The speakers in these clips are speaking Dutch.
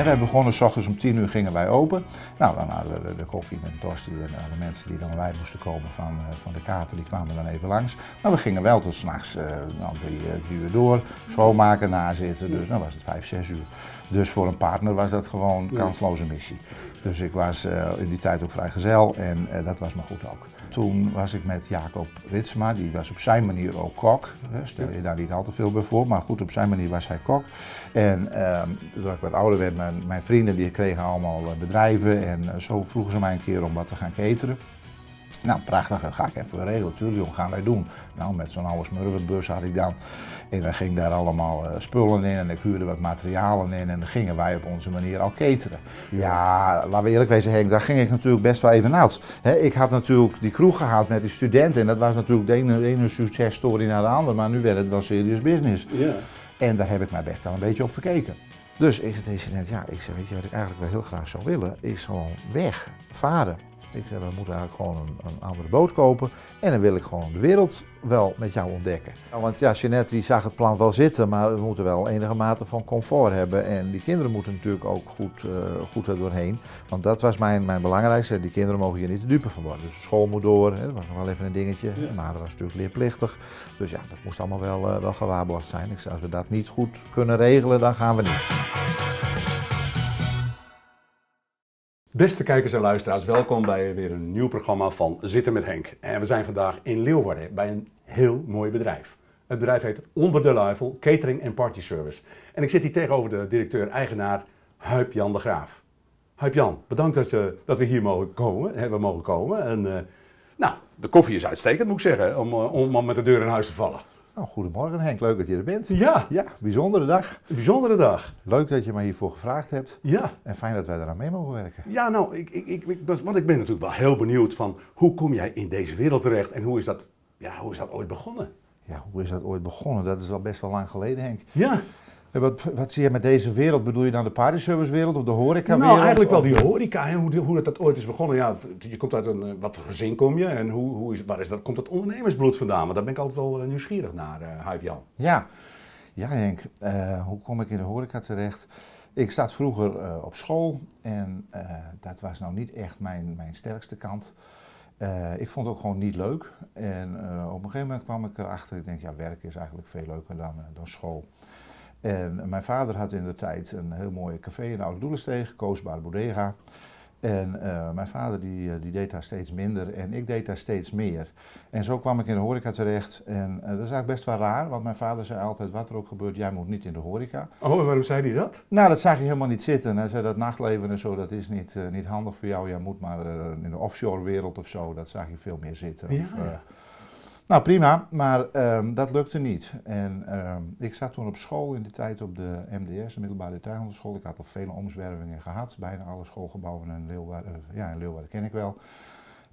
En wij begonnen s ochtends om 10 uur gingen wij open. Nou, dan hadden we de, koffie met tosti en de mensen die dan bij moesten komen van, uh, van de kater, die kwamen dan even langs. Maar we gingen wel tot s'nachts nou, drie, drie, uur door, schoonmaken, nazitten, dus dan was het 5, 6 uur. Dus voor een partner was dat gewoon een kansloze missie. Dus ik was uh, in die tijd ook vrijgezel en dat was me goed ook. Toen was ik met Jacob Ritsma, die was op zijn manier ook kok. Stel je daar niet al te veel bij voor, maar goed, op zijn manier was hij kok. En uh, toen ik wat ouder werd, mijn, mijn vrienden die kregen allemaal bedrijven en zo vroegen ze mij een keer om wat te gaan cateren. Nou, prachtig, dat ga ik even regelen. Tuurlijk, wat gaan wij doen? Nou, met zo'n oude smurwenbus had ik dan. En dan ging daar allemaal uh, spullen in en ik huurde wat materialen in. En dan gingen wij op onze manier al cateren. Ja, laten we eerlijk wezen Henk, daar ging ik natuurlijk best wel even nat. ik had natuurlijk die kroeg gehad met die studenten. En dat was natuurlijk de ene, de ene successtory naar de andere. Maar nu werd het wel serious business. Ja. En daar heb ik mij best wel een beetje op verkeken. Dus ik zei tegen net, ja, ik zei, weet je wat ik eigenlijk wel heel graag zou willen? Is gewoon weg, varen. Ik zei, we moeten eigenlijk gewoon een, een, andere boot kopen. En dan wil ik gewoon de wereld wel met jou ontdekken. Nou, want ja, Jeanette die zag het plan wel zitten, maar we moeten wel enige mate van comfort hebben. En die kinderen moeten natuurlijk ook goed, uh, goed er doorheen. Want dat was mijn, mijn belangrijkste. Die kinderen mogen hier niet te dupe van worden. Dus de school moet door. Hè. Dat was nog wel even een dingetje. Ja. Maar dat was natuurlijk leerplichtig. Dus ja, dat moest allemaal wel, uh, wel gewaarborgd zijn. Ik zei, als we dat niet goed kunnen regelen, dan gaan we niet. Beste kijkers en luisteraars, welkom bij weer een nieuw programma van Zitten met Henk. En we zijn vandaag in Leeuwarden bij een heel mooi bedrijf. Het bedrijf heet Onder de Luifel Catering en Party Service. En ik zit hier tegenover de directeur-eigenaar Huip Jan de Graaf. Huip Jan, bedankt dat, je, dat we hier mogen komen, hebben mogen komen. En, uh, nou, de koffie is uitstekend moet ik zeggen, om, om, om met de deur in huis te vallen. Nou, goedemorgen Henk, leuk dat je er bent. Ja. Ja, bijzondere dag. Een bijzondere dag. Leuk dat je mij hiervoor gevraagd hebt. Ja. En fijn dat wij eraan mee mogen werken. Ja, nou, ik, ik, ik, want ik ben natuurlijk wel heel benieuwd van hoe kom jij in deze wereld terecht en hoe is dat, ja, hoe is dat ooit begonnen? Ja, hoe is dat ooit begonnen? Dat is al best wel lang geleden, Henk. Ja. En wat, wat zie je met deze wereld? Bedoel je dan de partyservicewereld of de horecawereld? Nou, eigenlijk wel die horeca, hè? Hoe, hoe dat ooit is begonnen. Ja, je komt uit een, wat voor gezin kom je en hoe, hoe is, waar is dat, komt dat ondernemersbloed vandaan? Want daar ben ik altijd wel nieuwsgierig naar, uh, Huip Jan. Ja, ja Henk, uh, hoe kom ik in de horeca terecht? Ik zat vroeger uh, op school en dat was nou niet echt mijn, mijn sterkste kant. ik vond het ook gewoon niet leuk. En op een gegeven moment kwam ik erachter, ik denk ja, werk is eigenlijk veel leuker dan, dan school. En mijn vader had in de tijd een heel mooi café in de Oude Doelensteeg, Koosbaar Bodega. En uh, mijn vader die, die deed daar steeds minder en ik deed daar steeds meer. En zo kwam ik in de horeca terecht. En uh, dat is eigenlijk best wel raar, want mijn vader zei altijd, wat er ook gebeurt, jij moet niet in de horeca. Oh, en waarom zei hij dat? Nou, dat zag je helemaal niet zitten. Hij zei, dat nachtleven en zo, dat is niet, uh, niet handig voor jou. Jij moet maar in de offshore wereld of zo, dat zag je veel meer zitten. Ja, of, ja. Nou, prima, maar um, dat lukte niet. En um, ik zat toen op school in die tijd op de MDS, de middelbare detailhandelschool. Ik had al vele omzwervingen gehad, bijna alle schoolgebouwen in Leeuwarden, ja, in Leeuwarden ken ik wel.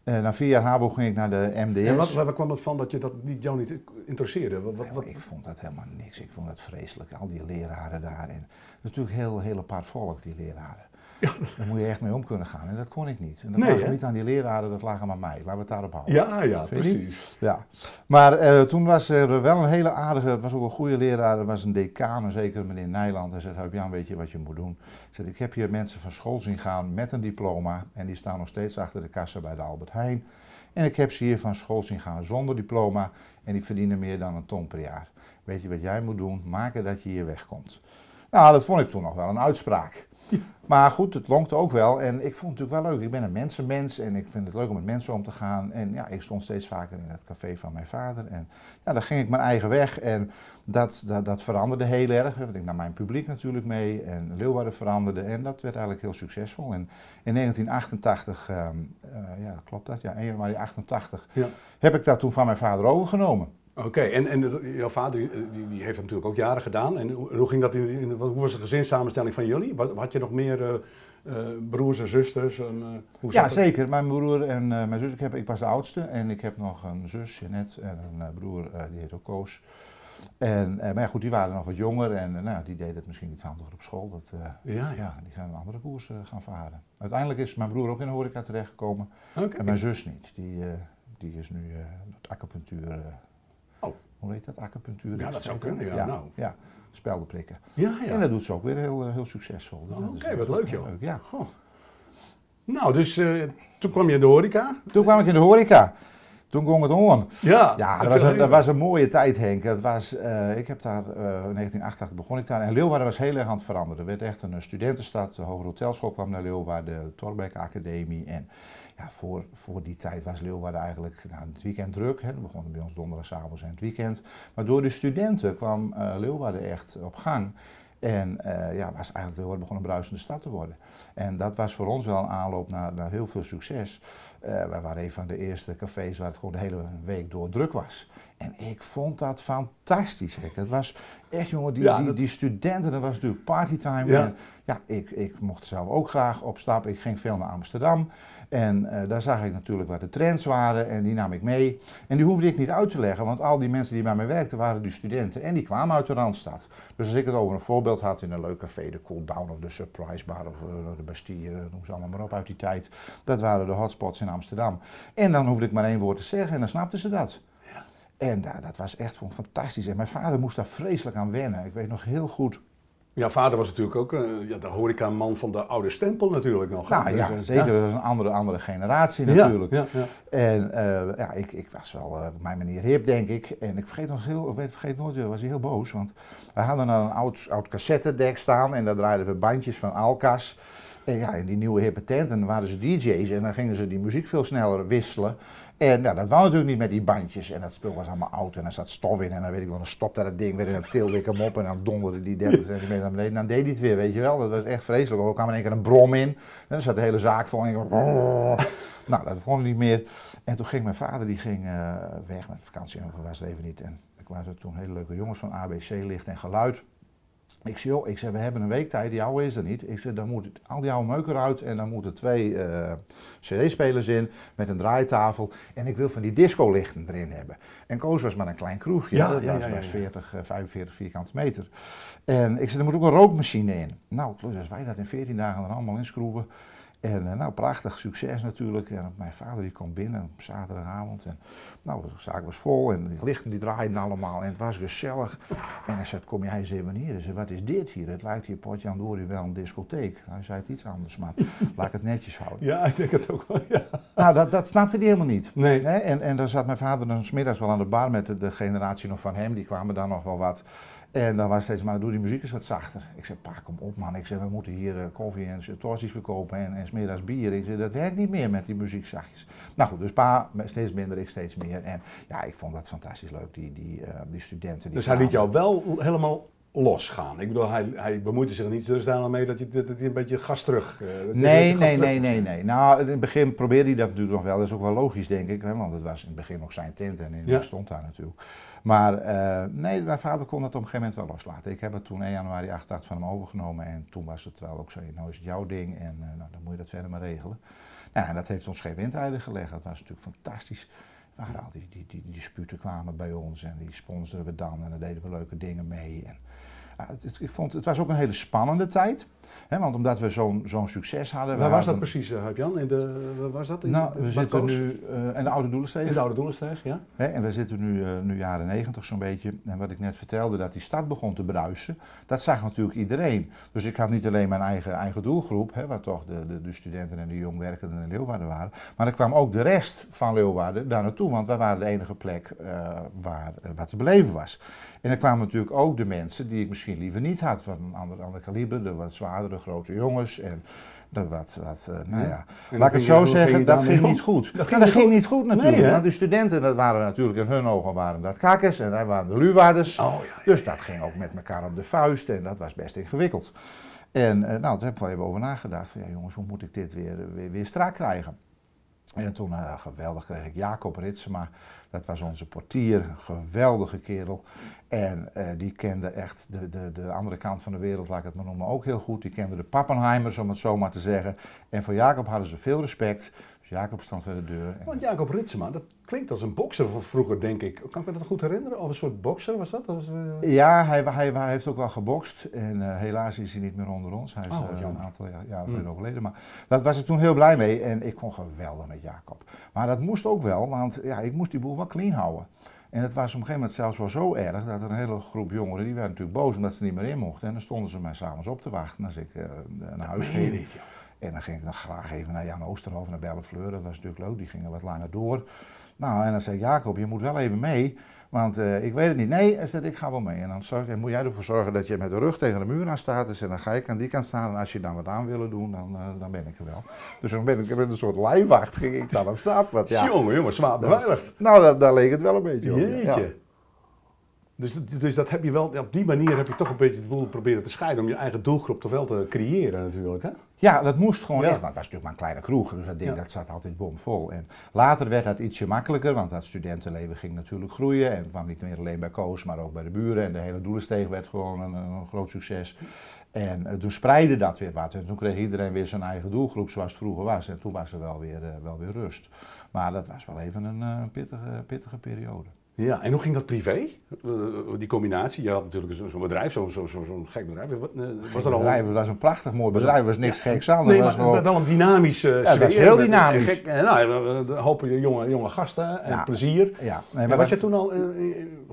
En na vier jaar HAVO ging ik naar de MDS. En wat, waar kwam het van dat je dat niet, jou niet interesseerde? Wat, wat, wat? Ik vond dat helemaal niks. Ik vond dat vreselijk. Al die leraren daar. En natuurlijk heel, heel apart volk, die leraren. Ja. Daar moet je echt mee om kunnen gaan. En dat kon ik niet. En dat Nee, lag niet aan die leraren, dat lag aan mij. Laten we het daarop houden. Ja, ja, Vind precies. Ja, maar eh, toen was er wel een hele aardige, het was ook een goede leraar, er was een decaan, een zekere meneer Nijland. Hij zei, Huip Jan, weet je wat je moet doen? Ik zei, ik heb hier mensen van school zien gaan met een diploma en die staan nog steeds achter de kassa bij de Albert Heijn. En ik heb ze hier van school zien gaan zonder diploma en die verdienen meer dan een ton per jaar. Weet je wat jij moet doen? Maken dat je hier wegkomt. Nou, dat vond ik toen nog wel een uitspraak. Maar goed, het lonkte ook wel. En ik vond het natuurlijk wel leuk. Ik ben een mensenmens en ik vind het leuk om met mensen om te gaan. En ja, ik stond steeds vaker in het café van mijn vader. En ja, dan ging ik mijn eigen weg. En dat, dat, dat veranderde heel erg. Want ik nam mijn publiek natuurlijk mee. En Leeuwarden veranderde. En dat werd eigenlijk heel succesvol. En in 1988, ehm, eh, ja, klopt dat? Ja, 1 januari 88, Ja. heb ik dat toen van mijn vader overgenomen. Oké, en, en jouw vader die, die heeft dat natuurlijk ook jaren gedaan. En hoe, ging dat in, in- hoe was de gezinssamenstelling van jullie? Wat- Had je nog meer eh, eh, broers en zusters? En, eh, hoe Ja, het? zeker. Mijn broer en eh, mijn zus, ik, heb, ik was de oudste en ik heb nog een zus, Jeannette, en een eh, broer, eh, die heet ook Koos. En, eh, maar ja, goed, die waren nog wat jonger en eh, nou, die deden het misschien iets handiger op school. Dat, eh, Ja, ja. ja, die gaan een andere koers eh, gaan varen. Uiteindelijk is mijn broer ook in de horeca terechtgekomen en mijn zus niet. Die, eh, die is nu eh, met acupunctuur. Eh, hoe heet dat, acupunctuur? Ja, dat zou kunnen, ja, nou. ja spelden prikken. Ja, ja. En dat doet ze ook weer heel, heel succesvol. Dus Oh, Oké, wat leuk joh. leuk, ja. Goh. Nou, dus eh, toen kwam je in de horeca. Toen kwam ik in de horeca. Toen ging het on. Ja, Ja, dat was, een, dat was een mooie tijd, Henk. Dat was, eh, ik heb daar, eh, in 1988 begon ik daar. En Leeuwarden was heel erg aan het veranderen. Er werd echt een studentenstad. De Hoge Hotelschool kwam naar Leeuwarden, de Torbeck Academie. En ja, voor, voor die tijd was Leeuwarden eigenlijk nou, het weekend druk. Hè. We begonnen bij ons donderdagavond en het weekend. Maar door de studenten kwam eh, Leeuwarden echt op gang. En eh, ja, was eigenlijk Leeuwarden begon een bruisende stad te worden. En dat was voor ons wel een aanloop naar, naar heel veel succes. Eh wij waren een van de eerste cafés waar het gewoon de hele week door druk was. En ik vond dat fantastisch. Hè. Het was echt, jongen, die, Ja, die, studenten, dat was natuurlijk partytime. Ja. En ja, ik, ik mocht zelf ook graag op stap. Ik ging veel naar Amsterdam. En eh, daar zag ik natuurlijk wat de trends waren en die nam ik mee. En die hoefde ik niet uit te leggen, want al die mensen die bij mij werkten waren die studenten. En die kwamen uit de Randstad. Dus als ik het over een voorbeeld had in een leuk café, de Cool Down of de Surprise Bar of eh, de Bastille, eh, noem ze allemaal maar op uit die tijd. Dat waren de hotspots in Amsterdam. En dan hoefde ik maar één woord te zeggen en dan snapten ze dat. En dat was echt fantastisch. En mijn vader moest daar vreselijk aan wennen. Ik weet nog heel goed. Jouw vader was natuurlijk ook eh, ja, de horecaman van de oude stempel natuurlijk nog. Nou ja, Dus, zeker. Dat was een andere, andere generatie natuurlijk. Ja, ja. En eh, ja, ik, ik was wel eh, op mijn manier hip, denk ik. En ik vergeet nog heel, ik weet, vergeet nooit was hij heel boos. Want we hadden een oud, oud cassettedek staan en daar draaiden we bandjes van Alcas. En ja, in die nieuwe hippe tent, en waren ze DJ's en dan gingen ze die muziek veel sneller wisselen. En ja, dat wou natuurlijk niet met die bandjes. En dat spul was allemaal oud en er zat stof in. En dan weet ik wel, dan stopte dat ding weer en dan tilde ik hem op en dan donderde die 30 centimeter naar beneden. En dan deed hij het weer, weet je wel. Dat was echt vreselijk. Er kwam in één keer een brom in. En dan zat de hele zaak vol. En ik, nou, dat vond ik niet meer. En toen ging mijn vader, die ging eh, weg met vakantie. En was er even niet. En ik waren toen hele leuke jongens van ABC, licht en geluid. Ik zei, joh, ik zei, we hebben een week tijd, die oude is er niet. Ik zei, dan moet al die oude meuk eruit en dan moeten twee eh, cd-spelers in met een draaitafel. En ik wil van die disco-lichten erin hebben. En Koos was maar een klein kroegje, Ja, dat ja, was ja, ja, maar ja. 40, eh, 45 vierkante meter. En ik zei, er moet ook een rookmachine in. Nou, dus wij dat in 14 dagen er allemaal inschroeven. En eh, nou, prachtig succes natuurlijk. En mijn vader die kwam binnen op zaterdagavond. En nou, de zaak was vol en die lichten die draaiden allemaal. En het was gezellig. En hij zei, kom jij eens even hier. Zei, wat is dit hier? Het lijkt hier Potjandori wel een discotheek. Hij zei het iets anders, maar laat ik het netjes houden. ja, ik denk het ook wel. Ja. Nou, dat, dat snapte hij helemaal niet. Nee. En, en dan zat mijn vader dan smiddags wel aan de bar met de, de generatie nog van hem. Die kwamen dan nog wel wat. En dan was steeds maar, doe die muziek eens wat zachter. Ik zei, pa, kom op man. Ik zei, we moeten hier eh, koffie en torsies verkopen en, en smiddags bier. Ik zei, dat werkt niet meer met die muziek zachtjes. Nou goed, dus pa steeds minder, ik steeds meer. En ja, ik vond dat fantastisch leuk, die, die, eh, die studenten. Die Dus hij liet jou wel helemaal losgaan. Ik bedoel, hij, hij bemoeide zich er niet dusdanig mee dat je, dat hij een beetje gas terug... eh, hij Nee, gas nee, terug nee, nee, nee. Nou, in het begin probeerde hij dat natuurlijk nog wel. Dat is ook wel logisch, denk ik. Hè? Want het was in het begin nog zijn tent en Ja. hij stond daar natuurlijk. Maar eh, nee, mijn vader kon dat op een gegeven moment wel loslaten. Ik heb het toen 1 januari 88 van hem overgenomen. En toen was het wel ook zo, nou is het jouw ding. En eh, nou, dan moet je dat verder maar regelen. Nou, en dat heeft ons geen windrijden gelegd. Dat was natuurlijk fantastisch. We hadden al die, die, die, die disputen kwamen bij ons en die sponsoren we dan. En dan deden we leuke dingen mee. En, het, ik vond, het was ook een hele spannende tijd. Hè, want omdat we zo'n zo'n succes hadden. Waar was dat precies, uh, Jan? In de, waar was dat? In, nou, we zitten nu uh, in de oude doelensteeg. In de Oude Doelensteeg, ja. Hè, en we zitten nu, uh, nu jaren negentig zo'n beetje. En wat ik net vertelde, dat die stad begon te bruisen, dat zag natuurlijk iedereen. Dus ik had niet alleen mijn eigen, eigen doelgroep, hè, waar toch de, de, de studenten en de jongwerkenden in Leeuwarden waren. Maar er kwam ook de rest van Leeuwarden daar naartoe, want wij waren de enige plek uh, waar wat te beleven was. En er kwamen natuurlijk ook de mensen die ik misschien liever niet had, van een ander, ander kaliber, de wat zwaardere, grote jongens. En de wat, wat uh, nou ja, En laat ik het zo je- zeggen, dat ging niet goed. Dat ging dat niet ging goed? niet goed natuurlijk. Nee, want de studenten, dat waren natuurlijk in hun ogen waren dat kakkers en wij waren de luwaarders. Oh, ja, ja, Dus dat ging ook met elkaar op de vuist en dat was best ingewikkeld. En uh, nou, toen heb ik wel even over nagedacht van ja jongens, hoe moet ik dit weer, weer, weer strak krijgen? En toen, uh, geweldig, kreeg ik Jacob Ritsema. Dat was onze portier, een geweldige kerel. En uh, die kende echt de, de, de andere kant van de wereld, laat ik het maar noemen, ook heel goed. Die kende de Pappenheimers, om het zo maar te zeggen. En voor Jacob hadden ze veel respect. Dus Jacob stond bij de deur. En Want Jacob Ritsema, dat klinkt als een bokser van vroeger, denk ik. Kan ik me dat goed herinneren? Of een soort bokser was dat? dat was, uh... Ja, hij, hij, hij, heeft ook wel gebokst. En uh, helaas is hij niet meer onder ons. Hij is Oh, uh, jammer. een aantal jaar, jaren mm. overleden. Maar daar was ik toen heel blij mee. En ik vond geweldig met Jacob. Maar dat moest ook wel, want ja, ik moest die boel wel clean houden. En het was op een gegeven moment zelfs wel zo erg dat er een hele groep jongeren, die werden natuurlijk boos omdat ze niet meer in mochten. En dan stonden ze mij s'avonds op te wachten als ik uh, naar huis ging. En dan ging ik dan graag even naar Jan Oosterhof, naar Bellefleur, dat was natuurlijk leuk, die gingen wat langer door. Nou, en dan zei Jacob, je moet wel even mee, want uh, ik weet het niet. Nee, hij zei, ik ga wel mee. En dan, zorg, dan moet jij ervoor zorgen dat je met de rug tegen de muur aan staat. Dus en dan ga ik aan die kant staan. En als je dan wat aan willen doen, dan, uh, dan ben ik er wel. Dus dan ben ik met een soort lijfwacht ging ik dan op straat. Want, ja, jongen, jongen, zwaar beveiligd. Nou, daar, daar leek het wel een beetje op. Jeetje. Ja. Dus, dus dat heb je wel, op die manier heb je toch een beetje de boel proberen te scheiden om je eigen doelgroep toch wel te creëren natuurlijk. Hè? Ja, dat moest gewoon echt, want het was natuurlijk maar een kleine kroeg, dus dat ding dat zat altijd bomvol. En later werd dat ietsje makkelijker, want dat studentenleven ging natuurlijk groeien en kwam niet meer alleen bij Koos, maar ook bij de buren. En de hele Doelensteeg werd gewoon een, een groot succes. En uh, toen spreidde dat weer wat. En toen kreeg iedereen weer zijn eigen doelgroep zoals het vroeger was. En toen was er wel weer, uh, wel weer rust. Maar dat was wel even een uh, pittige, pittige periode. Ja, en hoe ging dat privé? Uh, die combinatie? Je had natuurlijk zo'n zo bedrijf, zo'n zo, zo, zo gek bedrijf. Wat, uh, was er bedrijf, het was een prachtig mooi bedrijf, was niks ja, geks aan. Nee, was maar gewoon... wel een dynamische uh, ja, was heel dynamisch. Gek, nou, een hoop jonge, jonge gasten en ja. plezier. Ja. Nee, maar was je toen al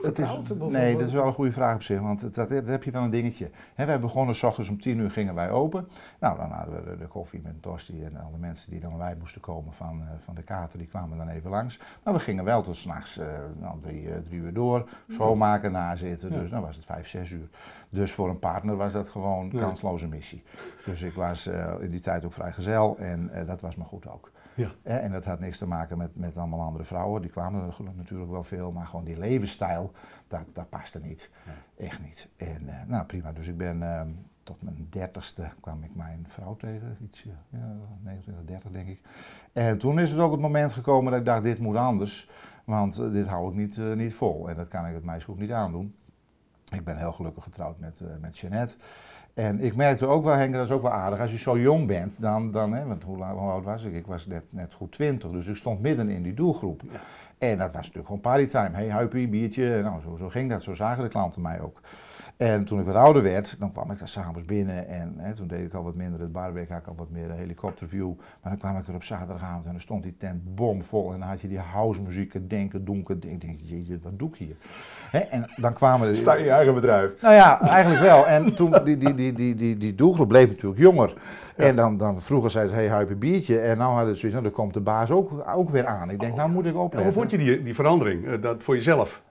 getrouwd? Is, nee, dat is wel een goede vraag op zich, want dat, dat, dat heb je wel een dingetje. He, wij begonnen s ochtends om tien uur gingen wij open. Nou, dan hadden we de, de koffie met Tosti en alle mensen die dan bij wij moesten komen van, van de kater, die kwamen dan even langs. Maar we gingen wel tot s'nachts nou, drie, drie uur door schoonmaken, nazitten. Dus dan was het vijf, zes uur. Dus voor een partner was dat gewoon een kansloze missie. Dus ik was uh, in die tijd ook vrijgezel en uh, dat was me goed ook. Ja. En dat had niks te maken met, met allemaal andere vrouwen. Die kwamen er natuurlijk wel veel, maar gewoon die levensstijl, dat, dat paste niet. Nee. Echt niet. En uh, nou prima, dus ik ben uh, tot mijn dertigste kwam ik mijn vrouw tegen. Iets, ja, 29, 30 denk ik. En toen is het ook het moment gekomen dat ik dacht, dit moet anders. Want uh, dit hou ik niet, uh, niet vol en dat kan ik het meisje ook niet aandoen. Ik ben heel gelukkig getrouwd met, uh, met Jeannette. En ik merkte ook wel, Henk, dat is ook wel aardig, als je zo jong bent, dan, dan hè, want hoe, hoe oud was ik? Ik was net, net goed twintig, dus ik stond midden in die doelgroep. Ja. En dat was natuurlijk gewoon partytime. Hey, huipie, biertje, nou zo, zo ging dat, zo zagen de klanten mij ook. En toen ik wat ouder werd, dan kwam ik daar s'avonds binnen en hè, toen deed ik al wat minder het barwerk, had ik al wat meer de helikopterview. Maar dan kwam ik er op zaterdagavond en dan stond die tent bomvol en dan had je die house muziek, het denken, donker, denk, denk wat doe ik hier? Hè, en dan kwamen er... Sta je eigen bedrijf? Nou ja, eigenlijk wel. En toen, die, die, die, die, die, die doelgroep bleef natuurlijk jonger. Ja. En dan, dan vroeger zei ze, hey, huip een biertje. En nou hadden ze zoiets, nou, dan komt de baas ook, ook weer aan. Ik denk, oh, nou moet ik opletten. hoe vond je die, die verandering, uh, dat voor jezelf?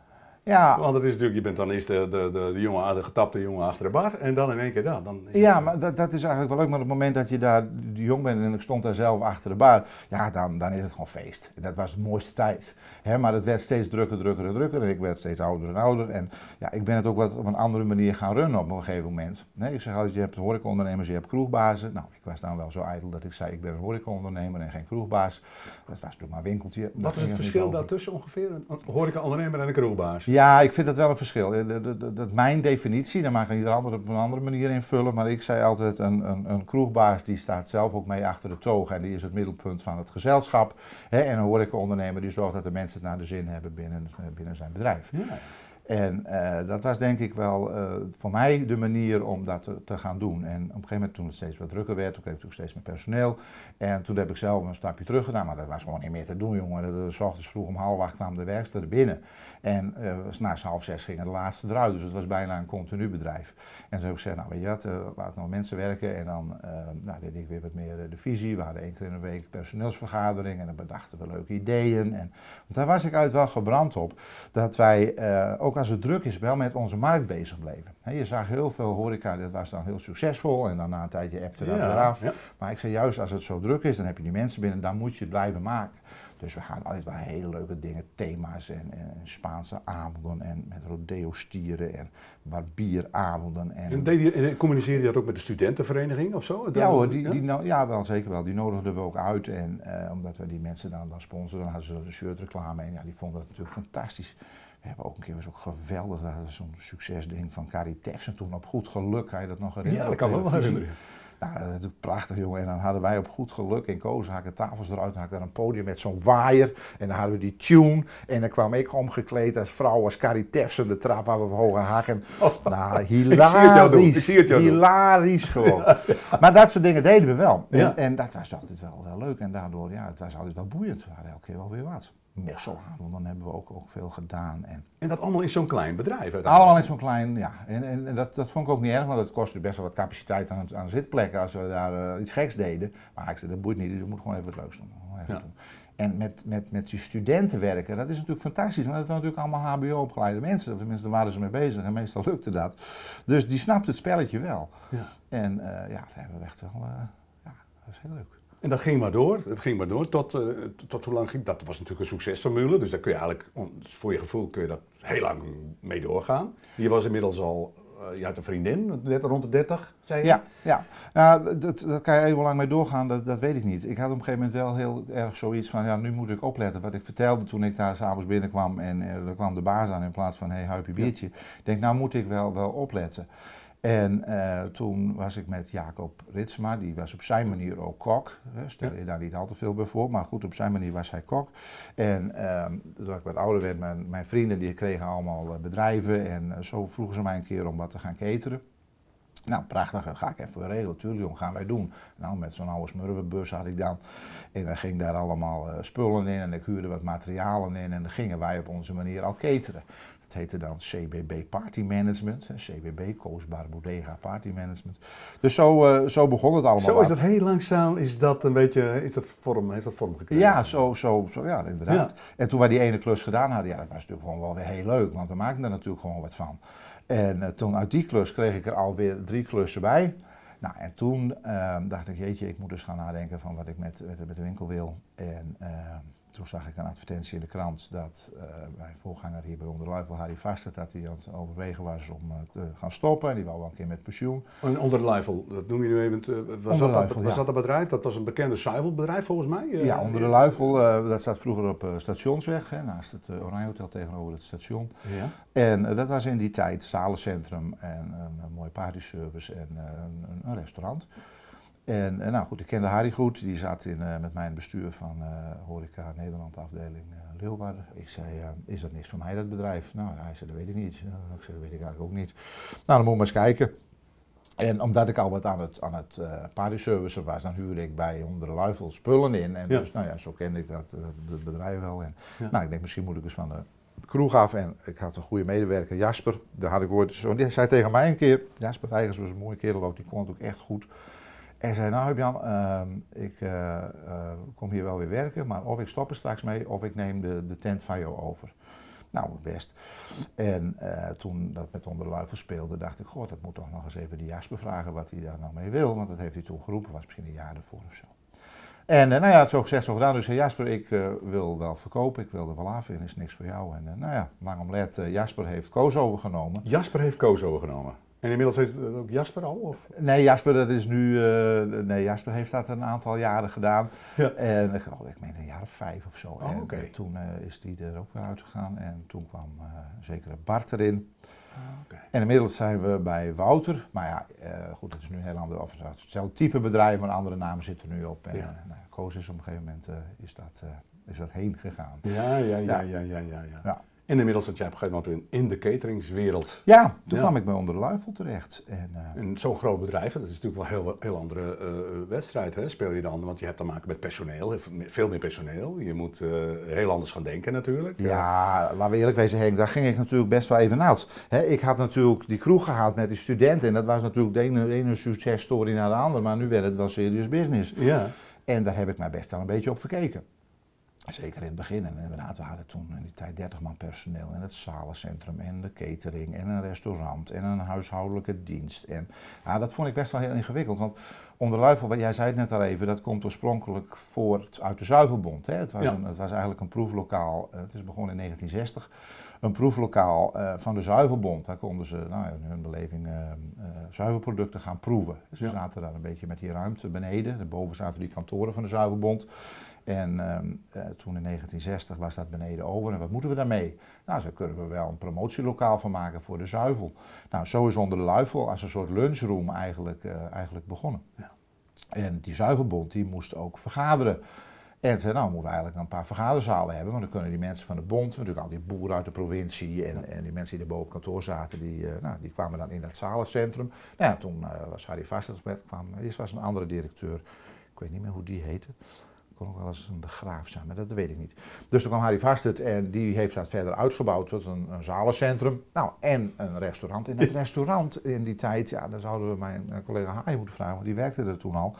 Ja. Want het is natuurlijk, je bent dan eerst de, de, de, de, jongen, de getapte jongen achter de bar en dan in één keer dat. Dan ja, maar dat, dat is eigenlijk wel leuk. Maar op het moment dat je daar jong bent en ik stond daar zelf achter de bar, ja, dan, dan is het gewoon feest. En dat was de mooiste tijd. Hè, maar het werd steeds drukker, drukker en drukker en ik werd steeds ouder en ouder. En ja, ik ben het ook wat op een andere manier gaan runnen op een gegeven moment. Nee, ik zeg altijd, je hebt horecaondernemers, je hebt kroegbazen. Nou, ik was dan wel zo ijdel dat ik zei, ik ben een horecaondernemer en geen kroegbaas. Dat was natuurlijk maar een winkeltje. Wat is het verschil daartussen ongeveer? Een horecaondernemer en een kroegbaas? Ja, ik vind dat wel een verschil. Dat, dat, mijn definitie, daar mag ieder ander op een andere manier invullen. Maar ik zei altijd, een, een, een, kroegbaas die staat zelf ook mee achter de toog. En die is het middelpunt van het gezelschap. Hè, en een horecaondernemer die zorgt dat de mensen het naar de zin hebben binnen, binnen zijn bedrijf. Ja. En uh, dat was denk ik wel uh, voor mij de manier om dat te, gaan doen. En op een gegeven moment toen het steeds wat drukker werd, toen kreeg ik natuurlijk steeds meer personeel. En toen heb ik zelf een stapje terug gedaan, maar dat was gewoon niet meer te doen jongen. De, s ochtends vroeg om half acht kwamen de werkster binnen. En uh, half zes gingen de laatste eruit, dus het was bijna een continu bedrijf. En toen heb ik gezegd, nou weet je wat, laat nou mensen werken. En dan nou, deed ik weer wat meer de visie. We hadden één keer in de week personeelsvergadering en dan bedachten we leuke ideeën. En, want daar was ik uit wel gebrand op, dat wij ook ook als het druk is, wel met onze markt bezig bleven. He, je zag heel veel horeca, dat was dan heel succesvol en dan na een tijdje appte dat ja, weer af. Ja. Maar ik zei juist, als het zo druk is, dan heb je die mensen binnen, dan moet je het blijven maken. Dus we gaan altijd wel hele leuke dingen, thema's en, en Spaanse avonden en met rodeo-stieren en barbieravonden. En, en, deed je, en communiceerde je dat ook met de studentenvereniging of zo? Ja hoor, die, ja? Wel zeker wel. Die nodigden we ook uit en uh, omdat we die mensen dan, dan sponsoren, dan hadden ze een shirtreclame en ja, die vonden dat natuurlijk fantastisch. We hebben ook een keer was ook geweldig, zo'n succesding van Carrie Tefsen toen op goed geluk, kan je dat nog herinneren? Ja, dat kan wel herinneren. Nou, dat is natuurlijk prachtig, jongen. En dan hadden wij op goed geluk in Kozenhaken tafels eruit. Dan had ik daar een podium met zo'n waaier. En dan hadden we die tune. En dan kwam ik omgekleed als vrouw, als Carrie Tefsen, de trap aan we hoge haken. Oh, nou, hilarisch. Ik zie het jou doen. Hilarisch gewoon. ja, ja. Maar dat soort dingen deden we wel. En, Ja. en, dat was altijd wel, wel leuk. En daardoor, ja, het was altijd wel boeiend. We waren elke keer wel weer wat. Messelhandel, dan hebben we ook, ook veel gedaan. En En dat allemaal in zo'n klein bedrijf allemaal in zo'n klein, ja. En, en, en dat, dat vond ik ook niet erg, want het kostte best wel wat capaciteit aan, aan zitplekken als we daar eh, iets geks deden. Maar ik zei, dat boeit niet, dus je moet gewoon even wat leuks doen. Gewoon even Ja. doen. En met, met, met die studenten werken, dat is natuurlijk fantastisch. Want dat waren natuurlijk allemaal HBO-opgeleide mensen. Of Tenminste, daar waren ze mee bezig en meestal lukte dat. Dus die snapte het spelletje wel. Ja. En eh, ja, dat hebben we echt wel, eh, ja, dat was heel leuk. En dat ging maar door. Het ging maar door. Tot, eh, tot, hoe lang ging dat? was natuurlijk een succesformule. Dus daar kun je eigenlijk, voor je gevoel, kun je dat heel lang mee doorgaan. Je was inmiddels al, eh, je had een vriendin, net rond de 30, zei je? Ja, ja. Nou, dat, dat kan je even lang mee doorgaan, dat, dat weet ik niet. Ik had op een gegeven moment wel heel erg zoiets van, ja, nu moet ik opletten. Wat ik vertelde toen ik daar s'avonds binnenkwam en er kwam de baas aan in plaats van, hé, hey, huipje biertje. Ik denk, nou moet ik wel, wel opletten. En eh, toen was ik met Jacob Ritsma, die was op zijn manier ook kok. Hè, Stel je daar niet al te veel bij voor, maar goed, op zijn manier was hij kok. En ehm, toen ik wat ouder werd, mijn, mijn vrienden die kregen allemaal eh, bedrijven. En eh, zo vroegen ze mij een keer om wat te gaan cateren. Nou, prachtig, dat ga ik even regelen. Tuurlijk, jongen, gaan wij doen. Nou, met zo'n oude smurvenbus had ik dan. En dan ging daar allemaal spullen in en ik huurde wat materialen in. En dan gingen wij op onze manier al cateren. Dat heette dan CBB Party Management. CBB, Koosbaar Bodega Party Management. Dus zo, eh, zo begon het allemaal. Zo is dat heel langzaam, is dat een beetje, is dat vorm, heeft dat vorm gekregen? Ja, zo, zo, zo, ja, inderdaad. En toen wij die ene klus gedaan hadden, ja, dat was natuurlijk gewoon wel weer heel leuk, want we maakten er natuurlijk gewoon wat van. En eh, toen uit die klus kreeg ik er alweer drie klussen bij. Nou, en toen ehm, dacht ik, jeetje, ik moet eens gaan nadenken van wat ik met, met, met de winkel wil. En ehm, toen zag ik een advertentie in de krant dat eh, mijn voorganger hier bij Onderluifel, Harry Vaster, dat hij aan het overwegen was om eh, te gaan stoppen. En die wou wel een keer met pensioen. En onder de Luifel, dat noem je nu even, eh, was, dat, was ja. dat een bedrijf? Dat was een bekende zuivelbedrijf volgens mij? Ja, onder de Luifel, eh, dat staat vroeger op Stationsweg, hè, naast het Oranje Hotel tegenover het station. Ja. En dat was in die tijd zalencentrum en een, mooie partyservice en een, een restaurant. En eh, nou goed, ik kende Harry goed, die zat in, eh, met mijn bestuur van eh, Horeca Nederland afdeling eh, Leeuwarden. Ik zei, is dat niks voor mij dat bedrijf? Nou, hij zei, dat weet ik niet. Ik zei, dat weet ik eigenlijk ook niet. Nou, dan moet je maar eens kijken. En omdat ik al wat aan het, aan het partyservice was, dan huurde ik bij onder de luifel spullen in. En Ja. dus, nou ja, zo kende ik dat, dat bedrijf wel. En, Ja. Nou, ik denk, misschien moet ik eens van de kroeg af. En ik had een goede medewerker, Jasper. Daar had ik ooit zo, die zei tegen mij een keer, Jasper Heijgers was een mooie kerel ook, die kon het ook echt goed. En zei, nou Jan, ehm ik eh, eh, kom hier wel weer werken, maar of ik stop er straks mee, of ik neem de, de tent van jou over. Nou, best. En eh, toen dat met onder de luifel speelde, dacht ik, god, dat moet toch nog eens even die Jasper vragen wat hij daar nou mee wil. Want dat heeft hij toen geroepen, was misschien een jaar ervoor of zo. En eh, nou ja, het zo gezegd, zo gedaan. Dus Jasper, ik wil wel verkopen, ik wil er wel af en is niks voor jou. En nou ja, lang om let, eh, Jasper heeft Koos overgenomen. Jasper heeft Koos overgenomen. En inmiddels heeft het ook Jasper al? Of? Nee, Jasper, dat is nu, eh, nee, Jasper heeft dat een aantal jaren gedaan. Ja. En ik geloof, ik meen een jaar of vijf of zo. Oh, en toen eh, is die er ook weer uitgegaan en toen kwam eh zekere Bart erin. Oké. En inmiddels zijn we bij Wouter. Maar ja, goed, het is nu een heel ander, of hetzelfde type bedrijf, maar andere namen zitten er nu op. En Ja. nou, Koos is op een gegeven moment is, dat, is dat heen gegaan. Ja, ja, ja, Ja. ja, ja, ja. ja. En inmiddels zat jij op een gegeven moment in, de cateringswereld. Ja, toen Ja. kwam ik bij Onder de Luifel terecht. En, eh, En zo'n groot bedrijf, dat is natuurlijk wel een heel, heel andere eh, wedstrijd, hè? speel je dan. Want je hebt te maken met personeel, veel meer- personeel. Je moet eh, heel anders gaan denken natuurlijk. Ja, laten we eerlijk wezen Henk, daar ging ik natuurlijk best wel even. Hè, ik had natuurlijk die kroeg gehad met die studenten en dat was natuurlijk de ene, de ene successtory naar de andere, maar nu werd het wel serious business. Ja. En daar heb ik mij best wel een beetje op verkeken. Zeker in het begin. En inderdaad, we hadden toen in die tijd 30 man personeel in het zalencentrum en de catering en een restaurant en een huishoudelijke dienst. En ja, dat vond ik best wel heel ingewikkeld. Want onder Luifel, wat jij zei het net al even, dat komt oorspronkelijk voort uit de Zuivelbond. Hè? Het, was Ja. een, het was eigenlijk een proeflokaal, eh, het is begonnen in 1960, een proeflokaal eh, van de Zuivelbond. Daar konden ze nou, in hun beleving eh, eh, zuivelproducten gaan proeven. Ze Ja. zaten daar een beetje met die ruimte beneden. Daarboven zaten die kantoren van de Zuivelbond. En ehm, eh, toen in 1960 was dat beneden over. En wat moeten we daarmee? Nou, zo kunnen we wel een promotielokaal van maken voor de zuivel. Nou, zo is onder de luifel als een soort lunchroom eigenlijk, eh, eigenlijk begonnen. Ja. En die zuivelbond die moest ook vergaderen. En nou, we moeten eigenlijk een paar vergaderzalen hebben. Want dan kunnen die mensen van de bond, natuurlijk al die boeren uit de provincie en, en die mensen die er boven op kantoor zaten, die, eh, nou, die kwamen dan in dat zalencentrum. Nou ja, toen was Harry Vasters met, kwam, eerst was een andere directeur, ik weet niet meer hoe die heette. Kon ook wel eens een de graaf zijn, maar dat weet ik niet. Dus toen kwam Harry Vastert en die heeft dat verder uitgebouwd tot een, een zalencentrum. Nou, en een restaurant. En dat restaurant in die tijd, ja, daar zouden we mijn collega Harry moeten vragen, want die werkte er toen al.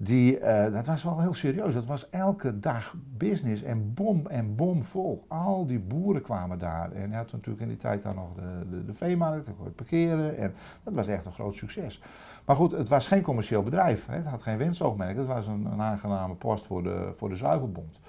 Die, uh, dat was wel heel serieus. Dat was elke dag business en bom en bom vol. Al die boeren kwamen daar. En hij had natuurlijk in die tijd dan nog de, de, de veemarkt, dan kon je parkeren. En dat was echt een groot succes. Maar goed, het was geen commerciële bedrijf. Hè. Het had geen winstoogmerk. Het was een, een aangename post voor de, voor de Zuivelbond.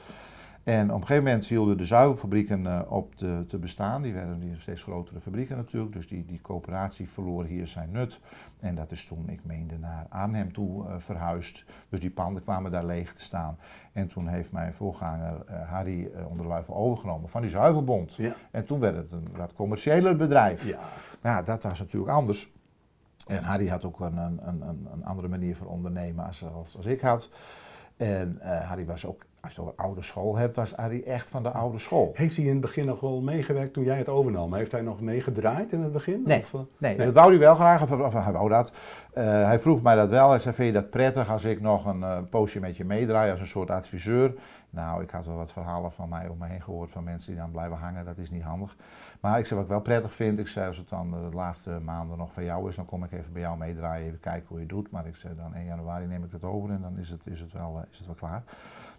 En op een gegeven moment hielden de zuivelfabrieken uh, op te, te, bestaan. Die werden die steeds grotere fabrieken natuurlijk. Dus die, die coöperatie verloor hier zijn nut. En dat is toen, ik meende, naar Arnhem toe uh, verhuisd. Dus die panden kwamen daar leeg te staan. En toen heeft mijn voorganger uh, Harry onder de luifel overgenomen van die zuivelbond. Ja. En toen werd het een wat commerciëler bedrijf. Ja. Maar ja, dat was natuurlijk anders. En Harry had ook een, een, een, een andere manier van ondernemen als, als, als ik had. En uh, Harry was ook, als je over oude school hebt, was Harry echt van de oude school. Heeft hij in het begin nog wel meegewerkt toen jij het overnam? Heeft hij nog meegedraaid in het begin? Nee, of, uh, nee, nee, dat wou hij wel graag, of, of hij wou dat. Uh, hij vroeg mij dat wel. Hij zei, vind je dat prettig als ik nog een poosje met je meedraai als een soort adviseur? Nou, ik had wel wat verhalen van mij om me heen gehoord van mensen die dan blijven hangen. Dat is niet handig. Maar ik zei, wat ik wel prettig vind, ik zei, als het dan de laatste maanden nog van jou is, dan kom ik even bij jou meedraaien, even kijken hoe je het doet. Maar ik zei, dan 1 januari neem ik het over en dan is het, is het, wel, is het wel klaar.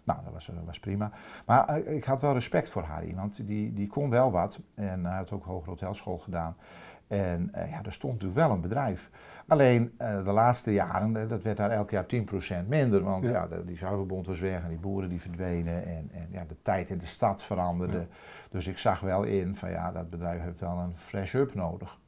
Nou, dat was, was prima. Maar ik had wel respect voor Harry, want die, die kon wel wat. En hij had ook hogere hotelschool gedaan. En uh, ja, er stond natuurlijk wel een bedrijf. Alleen uh, de laatste jaren, dat werd daar elk jaar 10% minder. Want ja. ja de, die zuivelbond was weg en die boeren die verdwenen. En, en ja, de tijd in de stad veranderde. Ja. Dus ik zag wel in van ja, dat bedrijf heeft wel een fresh up nodig.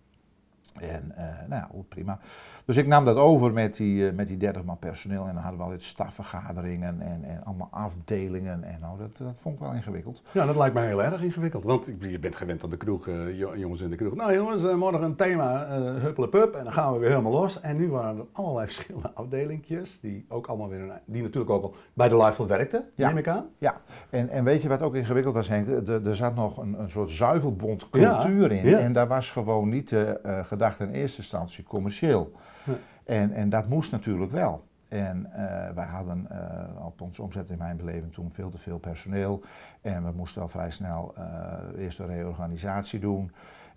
En uh, nou ja, prima. Dus ik nam dat over met die, uh, met die 30 man personeel. En dan hadden we altijd stafvergaderingen en, en allemaal afdelingen. En nou, dat, dat vond ik wel ingewikkeld. Ja, dat lijkt mij heel erg ingewikkeld. Want je bent gewend aan de kroeg, uh, jongens in de kroeg. Nou jongens, morgen een thema, uh, pup. En dan gaan we weer helemaal los. En nu waren er allerlei verschillende afdelingjes. Die ook allemaal weer, die natuurlijk ook al bij de Live werkten, ja. neem ik aan. Ja, en, en weet je wat ook ingewikkeld was Henk? Er, er zat nog een, een soort zuivelbond cultuur ja. in. Ja. En daar was gewoon niet de gedachte in eerste instantie commercieel. Ja. En, en dat moest natuurlijk wel. En uh, wij hadden uh, op onze omzet in mijn beleving toen veel te veel personeel. En we moesten al vrij snel uh, eerst een reorganisatie doen.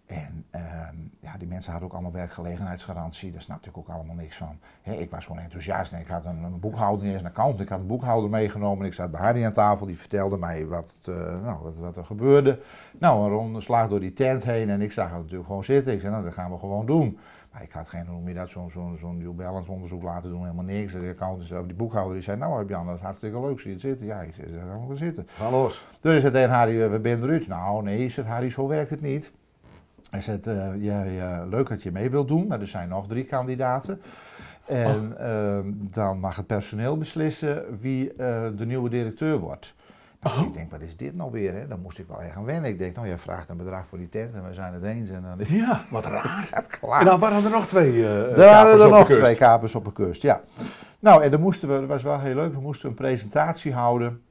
En ja, die mensen hadden ook allemaal werkgelegenheidsgarantie. Daar snapte ik ook allemaal niks van. He, ik was gewoon enthousiast en ik had een, een boekhouder, eens een account. Ik had een boekhouder meegenomen. Ik zat bij Harry aan tafel, die vertelde mij wat, nou, wat, wat, er gebeurde. Nou, een ronde slag door die tent heen en ik zag het natuurlijk gewoon zitten. Ik zei, nou, dat gaan we gewoon doen. Maar ik had geen, hoe meer dat, zo'n zo, zo New Balance onderzoek laten doen, helemaal niks. De accountant, die boekhouder, die zei, nou heb Jan, dat is hartstikke leuk, zie je het zitten? Ja, ik zei, dan gaan we zitten. Ga los. Dus ik zei tegen Harry, we zijn eruit. Nou nee, zegt Harry, zo werkt het niet. Hij zei, uh, ja, ja, leuk dat je mee wilt doen, maar er zijn nog drie kandidaten. En oh. uh, dan mag het personeel beslissen wie uh, de nieuwe directeur wordt. Nou, oh. Ik denk, wat is dit nou weer? Hè? Dan moest ik wel echt gaan wennen. Ik denk, nou, jij vraagt een bedrag voor die tent en we zijn het eens. En dan, ja, wat raar. Het klaar. En dan waren er nog twee uh, Er waren er nog twee kapers op de kust, ja. Nou, en dan moesten we, dat was wel heel leuk, we moesten een presentatie houden.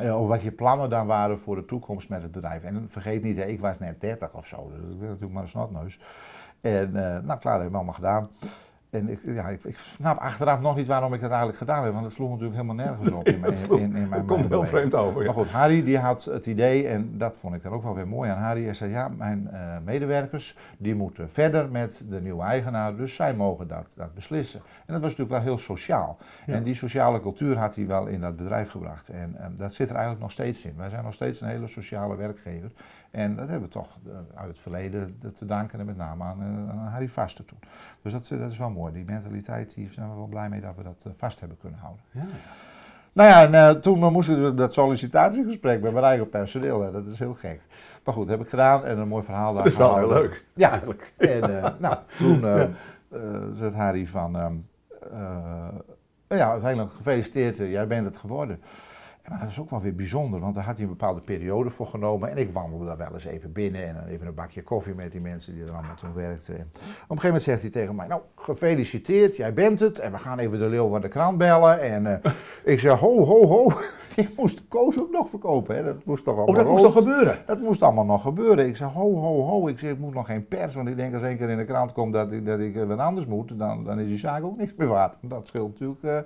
Uh, over wat je plannen dan waren voor de toekomst met het bedrijf. En vergeet niet, hè, ik was net 30 of zo, dus ik ben natuurlijk maar een snotneus. En uh, nou, klaar, dat hebben we allemaal gedaan. En ik, ja, ik, ik, snap achteraf nog niet waarom ik dat eigenlijk gedaan heb, want het sloeg natuurlijk helemaal nergens op in mijn, sloeg, in, in mijn komt heel vreemd over. Ja. Maar goed, Harry die had het idee, en dat vond ik dan ook wel weer mooi aan Harry. Hij zei, ja, mijn uh, medewerkers die moeten verder met de nieuwe eigenaar, dus zij mogen dat, dat beslissen. En dat was natuurlijk wel heel sociaal. Ja. En die sociale cultuur had hij wel in dat bedrijf gebracht. En um, dat zit er eigenlijk nog steeds in. Wij zijn nog steeds een hele sociale werkgever. En dat hebben we toch uit het verleden te danken en met name aan, aan Harry Vaster toen. Dus dat, dat is wel mooi. Die mentaliteit, die zijn we wel blij mee dat we dat vast hebben kunnen houden. Ja. Nou ja, en uh, toen moesten we dat sollicitatiegesprek met mijn eigen personeel. Hè. Dat is heel gek. Maar goed, heb ik gedaan en een mooi verhaal daar. Dat is wel heel leuk. Ja, eigenlijk. En uh, nou, toen uh, zegt Harry van, ja, uiteindelijk gefeliciteerd, jij bent het geworden. Maar dat is ook wel weer bijzonder, want daar had hij een bepaalde periode voor genomen. En ik wandelde daar wel eens even binnen en dan even een bakje koffie met die mensen die er allemaal toen werkten. En op een gegeven moment zegt hij tegen mij, nou gefeliciteerd, jij bent het. En we gaan even de leeuw van de krant bellen. En uh, ik zeg, ho, ho, ho. Die moest de koos ook nog verkopen. Hè. Dat moest toch allemaal oh, dat moest toch gebeuren? Dat moest allemaal nog gebeuren. Ik zeg, ho, ho, ho. Ik zeg, ik moet nog geen pers. Want ik denk als één keer in de krant komt dat ik, dat ik wat anders moet, dan, dan is die zaak ook niks meer waard. Dat scheelt natuurlijk uh,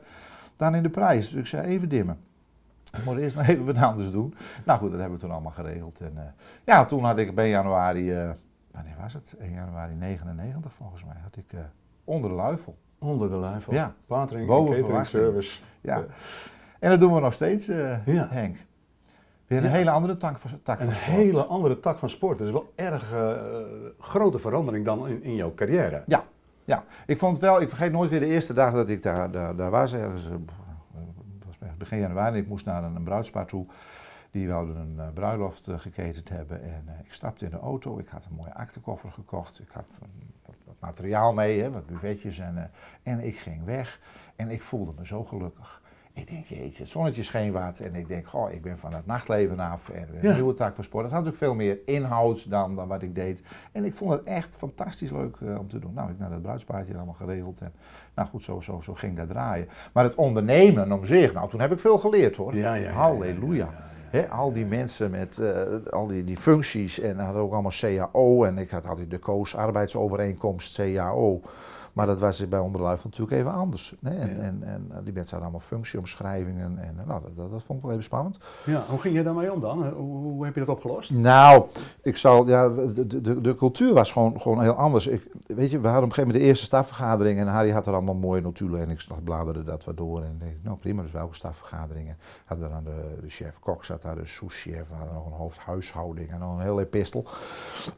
dan in de prijs. Dus ik zei, even dimmen. Moet eerst nog even wat anders doen. Nou goed, dat hebben we toen allemaal geregeld. En uh, ja, toen had ik op 1 januari, uh, wanneer was het? 1 januari 99 volgens mij, had ik uh, onder de luifel. Onder de luifel? Ja. Watering en catering service. Ja. En dat doen we nog steeds, ja. Henk. Weer een ja. hele andere tak, van, tak een van sport. Een hele andere tak van sport. Dat is wel erg grote verandering dan in, in jouw carrière. Ja. Ja, ik vond het wel, ik vergeet nooit weer de eerste dag dat ik daar, daar, daar was, ergens begin januari. Ik moest naar een, bruidspaar toe. Die wilden een uh, bruiloft uh, geketend hebben. En uh, ik stapte in de auto. Ik had een mooie aktekoffer gekocht. Ik had wat, wat, materiaal mee, hè, wat buffetjes. En, en ik ging weg. En ik voelde me zo gelukkig. Ik denk, jeetje, het zonnetje scheen wat. En ik denk, goh, ik ben van het nachtleven af. En een ja. nieuwe tak van sport. Het had ook veel meer inhoud dan, dan wat ik deed. En ik vond het echt fantastisch leuk uh, om te doen. Nou, ik naar dat bruidspaardje allemaal geregeld. En nou goed, zo, zo, zo ging dat draaien. Maar het ondernemen om zich, nou, toen heb ik veel geleerd hoor. Ja, ja, ja, Halleluja. He, al die mensen met uh, al die, die functies en hadden ook allemaal CAO en ik had altijd de Koos arbeidsovereenkomst CAO. Maar dat was bij Onderluif natuurlijk even anders. Hè? En, Ja. en, en die mensen hadden allemaal functieomschrijvingen en nou, dat, dat, dat vond ik wel even spannend. Ja, hoe ging je daarmee om dan? Hoe, hoe heb je dat opgelost? Nou, ik zal, ja, de, de, de cultuur was gewoon, gewoon heel anders. Ik, weet je, we hadden op een gegeven moment de eerste stafvergadering en Harry had er allemaal mooie notulen en ik bladerde dat wat door en denk, nou prima, dus welke stafvergaderingen? Hadden dan de, de chef kok zat daar, de sous-chef, we hadden nog een hoofdhuishouding en nog een heel epistel.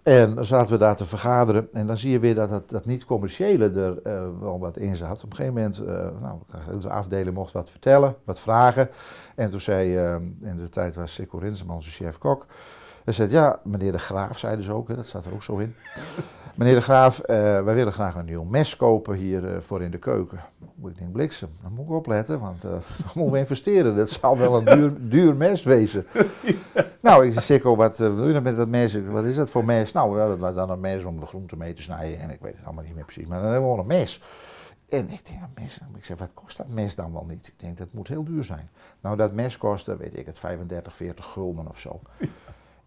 En dan zaten we daar te vergaderen en dan zie je weer dat dat, dat niet-commerciële er uh, wel wat in zat. Op een gegeven moment, uh, nou, de afdeling mocht wat vertellen, wat vragen. En toen zei, uh, in de tijd was Sikko Rinseman, onze chef-kok, hij zei, ja, meneer de Graaf, zei dus ook, hè, dat staat er ook zo in. meneer de Graaf, uh, wij willen graag een nieuw mes kopen hier uh, voor in de keuken. Ik denk, bliksem, dan moet ik opletten, want uh, dan moeten we investeren. Dat zal wel een duur, duur mes wezen. nou, ik zei, Sikko, wat wil je nou met dat mes? Wat is dat voor mes? Nou, ja, dat was dan een mes om de groenten mee te snijden. En ik weet het allemaal niet meer precies, maar dan hebben we gewoon een mes. En ik denk, een mes, ik zeg, wat kost dat mes dan wel niet? Ik denk, dat moet heel duur zijn. Nou, dat mes kostte, weet ik het, 35, 40 gulden of zo.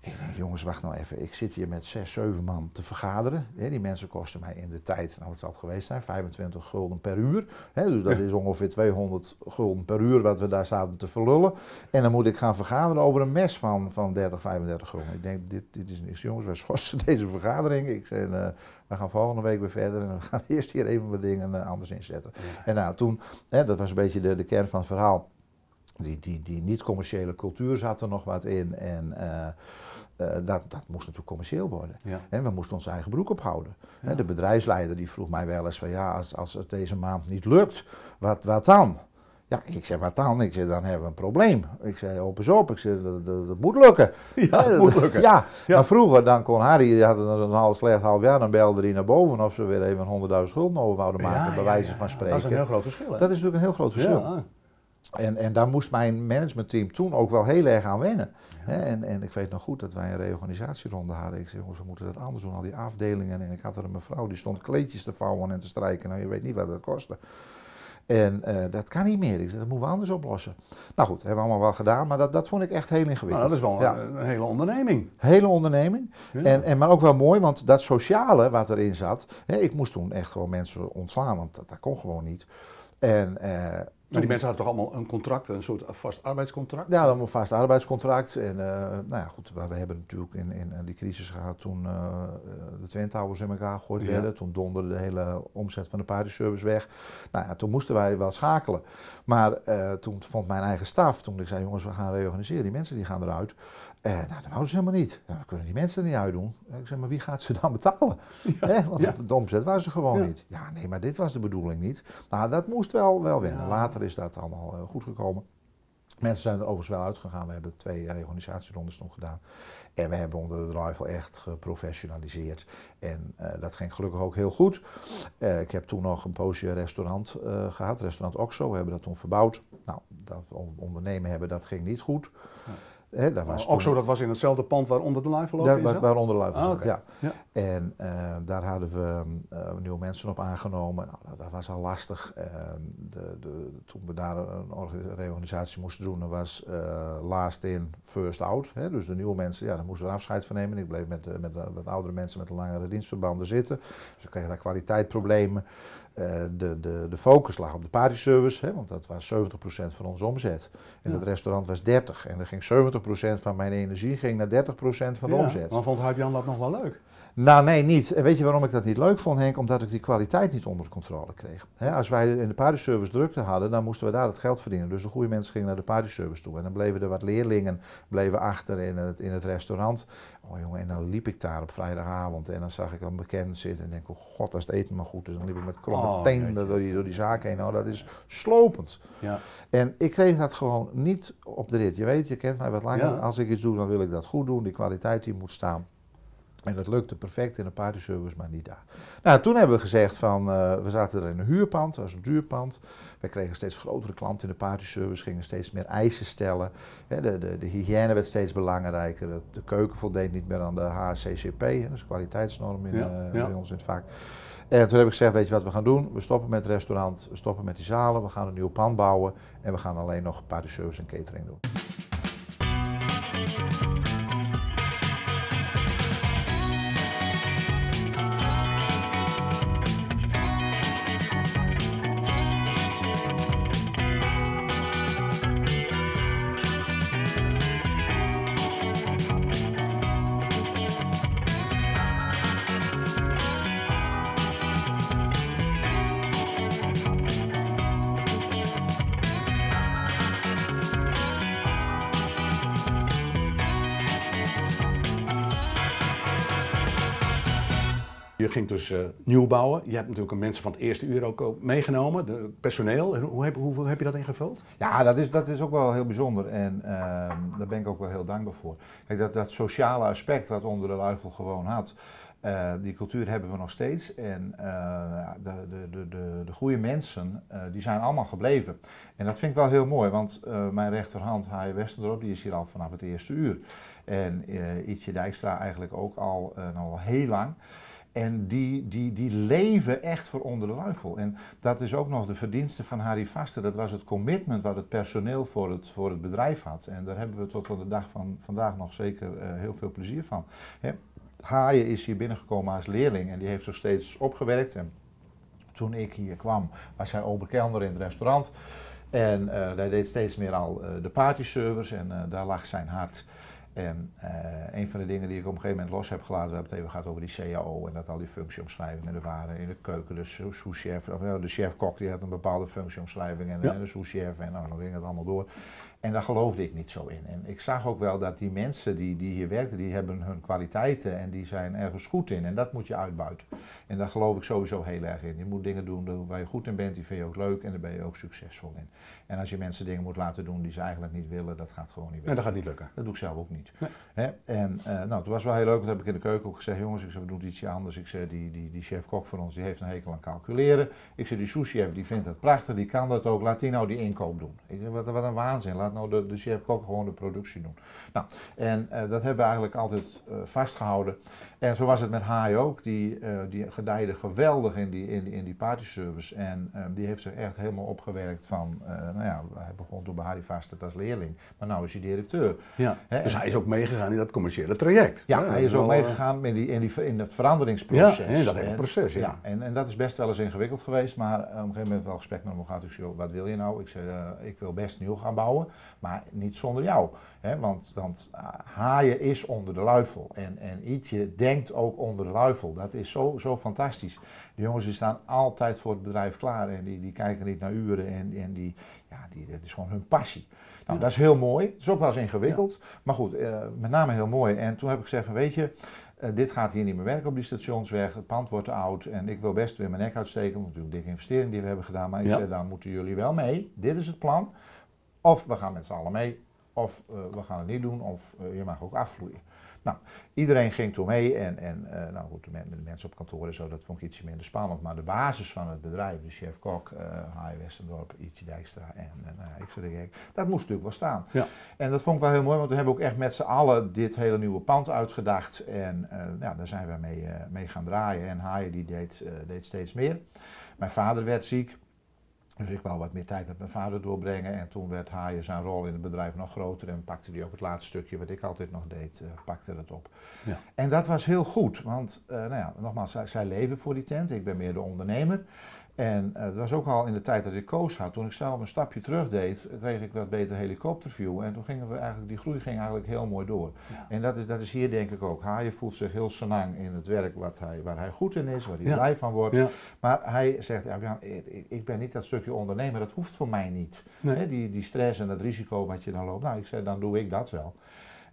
Ik denk, jongens, wacht nou even. Ik zit hier met zes, zeven man te vergaderen. Die mensen kosten mij in de tijd, nou wat zal het geweest zijn, 25 gulden per uur. Dus dat is ongeveer 200 gulden per uur wat we daar zaten te verlullen. En dan moet ik gaan vergaderen over een mes van, van 30, 35 gulden. Ik denk, dit, dit is niks. Jongens, wij schorsen deze vergadering. Ik zei, uh, we gaan volgende week weer verder en we gaan eerst hier even wat dingen uh, anders inzetten. En nou, toen, hè, dat was een beetje de, de kern van het verhaal. Die, die, die niet-commerciële cultuur zat er nog wat in. En uh, uh, dat, dat moest natuurlijk commercieel worden. Ja. En we moesten onze eigen broek ophouden. Ja. De bedrijfsleider die vroeg mij wel eens van ja, als, als het deze maand niet lukt, wat, wat dan? Ja, ik zeg, wat dan? Ik zeg, dan hebben we een probleem. Ik zei, op eens op. Ik zeg, dat, dat, dat moet lukken. Ja, dat moet lukken. Ja, ja, maar vroeger dan kon Harry, die had een half slecht half jaar, dan belde hij naar boven of ze weer even 100.000 schulden over wouden maken, bij wijze van spreken. Dat is een heel groot verschil. Hè? Dat is natuurlijk een heel groot verschil. En, en daar moest mijn managementteam toen ook wel heel erg aan wennen. Ja. En, en ik weet nog goed dat wij een reorganisatieronde hadden. Ik zei, we moeten dat anders doen, al die afdelingen. En ik had er een mevrouw, die stond kleedjes te vouwen en te strijken. Nou, je weet niet wat dat kostte. En uh, dat kan niet meer. Ik zei, dat moeten we anders oplossen. Nou goed, hebben we allemaal wel gedaan, maar dat, dat vond ik echt heel ingewikkeld. Nou, dat is wel ja. een, een, hele onderneming. Hele onderneming. Ja. En, en, maar ook wel mooi, want dat sociale wat erin zat. Hè, ik moest toen echt gewoon mensen ontslaan, want dat, dat kon gewoon niet. En... Uh, maar die mensen hadden toch allemaal een contract, een soort vast arbeidscontract? Ja, een vast arbeidscontract. En uh, nou ja, goed, we hebben natuurlijk in, in die crisis gehad toen uh, de Twin Towers in elkaar gegooid ja. werden. Toen donderde de hele omzet van de partyservice weg. Nou ja, toen moesten wij wel schakelen. Maar uh, toen vond mijn eigen staf, toen ik zei, jongens, we gaan reorganiseren, die mensen die gaan eruit. Uh, nou, dat wouden ze helemaal niet. Ja, we kunnen die mensen er niet uitdoen. Ik zeg, maar wie gaat ze dan betalen? Ja, want ja. de omzet was ze gewoon ja. niet. Ja, nee, maar dit was de bedoeling niet. Nou, dat moest wel, wel wennen. Later is dat allemaal uh, goed gekomen. Mensen zijn er overigens wel uitgegaan. We hebben twee reorganisatierondes nog gedaan. En we hebben onder de drive echt geprofessionaliseerd. En uh, dat ging gelukkig ook heel goed. Uh, ik heb toen nog een poosje restaurant uh, gehad, restaurant Oxo. We hebben dat toen verbouwd. Nou, dat ondernemen hebben, dat ging niet goed. Ja. Was ook zo, dat was in hetzelfde pand waar onder de live Daar, waar, waaronder Luiven Ah, zat, oké. ja. Ja. En eh, daar hadden we eh, nieuwe mensen op aangenomen. Nou, dat, was al lastig. De, de, toen we daar een orga- reorganisatie moesten doen, was eh, last in, first out. Dus de nieuwe mensen, ja, daar moesten we afscheid van nemen. Ik bleef met, de- met, de- met oudere mensen met langere dienstverbanden zitten. Dus ik kreeg daar kwaliteitsproblemen. Eh, de, de, de focus lag op de partyservice, hè, want dat was 70% van onze omzet. En Ja. het restaurant was 30%. En er ging 70% van mijn energie ging naar 30% van de Ja, omzet. Maar vond Huip Jan dat nog wel leuk? Nou, nee, niet. En weet je waarom ik dat niet leuk vond, Henk? Omdat ik die kwaliteit niet onder controle kreeg. Als wij in de partyservice drukte hadden, dan moesten we daar het geld verdienen. Dus de goede mensen gingen naar de partyservice toe. En dan bleven er wat leerlingen bleven achter in het, in het restaurant. Oh jongen, en dan liep ik daar op vrijdagavond en dan zag ik een bekend zitten en denk, oh god, als het eten maar goed is. Dan liep ik met kromme Oh, tenen door die, door die zaak heen. Nou, dat is slopend. Ja. En ik kreeg dat gewoon niet op de rit. Je weet, je kent mij wat langer. Ja. Als ik iets doe, dan wil ik dat goed doen. Die kwaliteit die moet staan. En dat lukte perfect in een partyservice, maar niet daar. Nou, toen hebben we gezegd van, eh, we zaten er in een huurpand, dat was een duurpand. We kregen steeds grotere klanten in de partyservice, gingen steeds meer eisen stellen. De, de, de hygiëne werd steeds belangrijker. De, de keuken voldeed niet meer aan de HACCP, dat is een kwaliteitsnorm in, Ja, eh, ja. bij ons in het vak. En toen heb ik gezegd, weet je wat we gaan doen? We stoppen met het restaurant, we stoppen met die zalen, we gaan een nieuw pand bouwen en we gaan alleen nog partyservice en catering doen. Ging dus eh, nieuw bouwen. Je hebt natuurlijk ook mensen van het eerste uur ook, meegenomen, de personeel. Hoe heb, heb je dat ingevuld? Ja, dat is, dat is ook wel heel bijzonder en ehm, daar ben ik ook wel heel dankbaar voor. Kijk, dat, dat sociale aspect wat onder de luifel gewoon had, eh, die cultuur hebben we nog steeds. En eh, de, de, de, de, de goede mensen, die zijn allemaal gebleven. En dat vind ik wel heel mooi, want mijn rechterhand, Haaien Westendorp, die is hier al vanaf het eerste uur. En Ietje Dijkstra eigenlijk ook al, al heel lang. En die, die, die leven echt voor onder de luifel. En dat is ook nog de verdienste van Harry Vaster. Dat was het commitment wat het personeel voor het, voor het bedrijf had. En daar hebben we tot op de dag van vandaag nog zeker eh, heel veel plezier van. Hè, Haaien is hier binnengekomen als leerling en die heeft zich steeds opgewerkt. En toen ik hier kwam, was hij oberkelner in het restaurant. En eh, hij deed steeds meer al eh, de partyservice en daar lag zijn hart. En eh, een van de dingen die ik op een gegeven moment los heb gelaten, we hebben het even gehad over die CAO en dat al die functieomschrijvingen er waren in de keuken. De sous- sous-chef, of nou, de chef-kok die had een bepaalde functieomschrijving en, Ja. en de sous-chef en nou, dan ging het allemaal door. En daar geloofde ik niet zo in. En ik zag ook wel dat die mensen die, die hier werkten, die hebben hun kwaliteiten en die zijn ergens goed in. En dat moet je uitbuiten. En daar geloof ik sowieso heel erg in. Je moet dingen doen waar je goed in bent, die vind je ook leuk en daar ben je ook succesvol in. En als je mensen dingen moet laten doen die ze eigenlijk niet willen, dat gaat gewoon niet Nee, werken. dat gaat niet lukken. Dat doe ik zelf ook niet. Nee. Hè? En eh, nou, het was wel heel leuk, dat heb ik in de keuken ook gezegd, jongens, ik zeg, we doen ietsje anders. Ik zei, die, die, die chef-kok van ons, die heeft een hekel aan calculeren. Ik zei, die sous-chef, die vindt het prachtig, die kan dat ook, laat die nou die inkoop doen. Ik wat een waanzin, laat nou de, de chef-kok gewoon de productie doen. Nou, en eh, dat hebben we eigenlijk altijd eh, vastgehouden. En zo was het met Haai ook, die, eh, die gedijde geweldig in die, in die, in die partyservice. En eh, die heeft zich echt helemaal opgewerkt van, eh, nou ja, hij begon toen bij Harry Vastert als leerling, maar nu is hij directeur. Ja. Dus hij is ook meegegaan in dat commerciële traject. ja, hij is ook meegegaan in, die, in, die, in dat veranderingsproces. Ja, dat hele proces, ja. en, en dat is best wel eens ingewikkeld geweest, maar eh, op een gegeven moment wel gesprek met hem gehad. Ik zei, wat wil je nou? Ik zei, ik wil best nieuw gaan bouwen, maar niet zonder jou. Want, want ah, haaien is onder de luifel en, en Ietje denkt ook onder de luifel. Dat is zo, zo fantastisch. De jongens die staan altijd voor het bedrijf klaar en die, die kijken niet naar uren en, en die, ja, die, dat is gewoon hun passie. Nou, Ja. dat is heel mooi. Het is ook wel eens ingewikkeld. Maar goed, eh, met name heel mooi. En toen heb ik gezegd van, weet je, eh, dit gaat hier niet meer werken op die stationsweg. Het pand wordt te oud en ik wil best weer mijn nek uitsteken. Natuurlijk een dikke investering die we hebben gedaan. Maar ik zei, dan moeten jullie wel mee. Dit is het plan. Of we gaan met z'n allen mee. Of we gaan het niet doen, of je mag ook afvloeien. Nou, iedereen ging toen mee en, en uh, nou goed, de, de, mensen op kantoor en zo, dat vond ik ietsje minder spannend. Maar de basis van het bedrijf, de chef Kok, uh, Haai Westendorp, Ietje Dijkstra en, en ik zei, dat moest natuurlijk wel staan. Ja. En dat vond ik wel heel mooi, want we hebben ook echt met z'n allen dit hele nieuwe pand uitgedacht. En ja, daar zijn we mee, mee gaan draaien en Haai die deed, deed steeds meer. Mijn vader werd ziek. Dus ik wou wat meer tijd met mijn vader doorbrengen. En toen werd Haaien zijn rol in het bedrijf nog groter. En pakte hij ook het laatste stukje wat ik altijd nog deed, uh, pakte het op. Ja. En dat was heel goed. Want, uh, nou ja, nogmaals, zij, zij, leven voor die tent. Ik ben meer de ondernemer. En uh, dat was ook al in de tijd dat ik koos had. Toen ik zelf een stapje terug deed, kreeg ik wat beter helikopterview. En toen gingen we eigenlijk, die groei ging eigenlijk heel mooi door. Ja. En dat is, dat is hier denk ik ook. Haaien voelt zich heel senang in het werk wat hij, waar hij goed in is, waar hij Ja. blij van wordt. Ja. Maar hij zegt, ja, ik, ben niet dat stukje ondernemer, dat hoeft voor mij niet. Nee. Die, die stress en dat risico wat je dan loopt. Nou, ik zei, dan doe ik dat wel.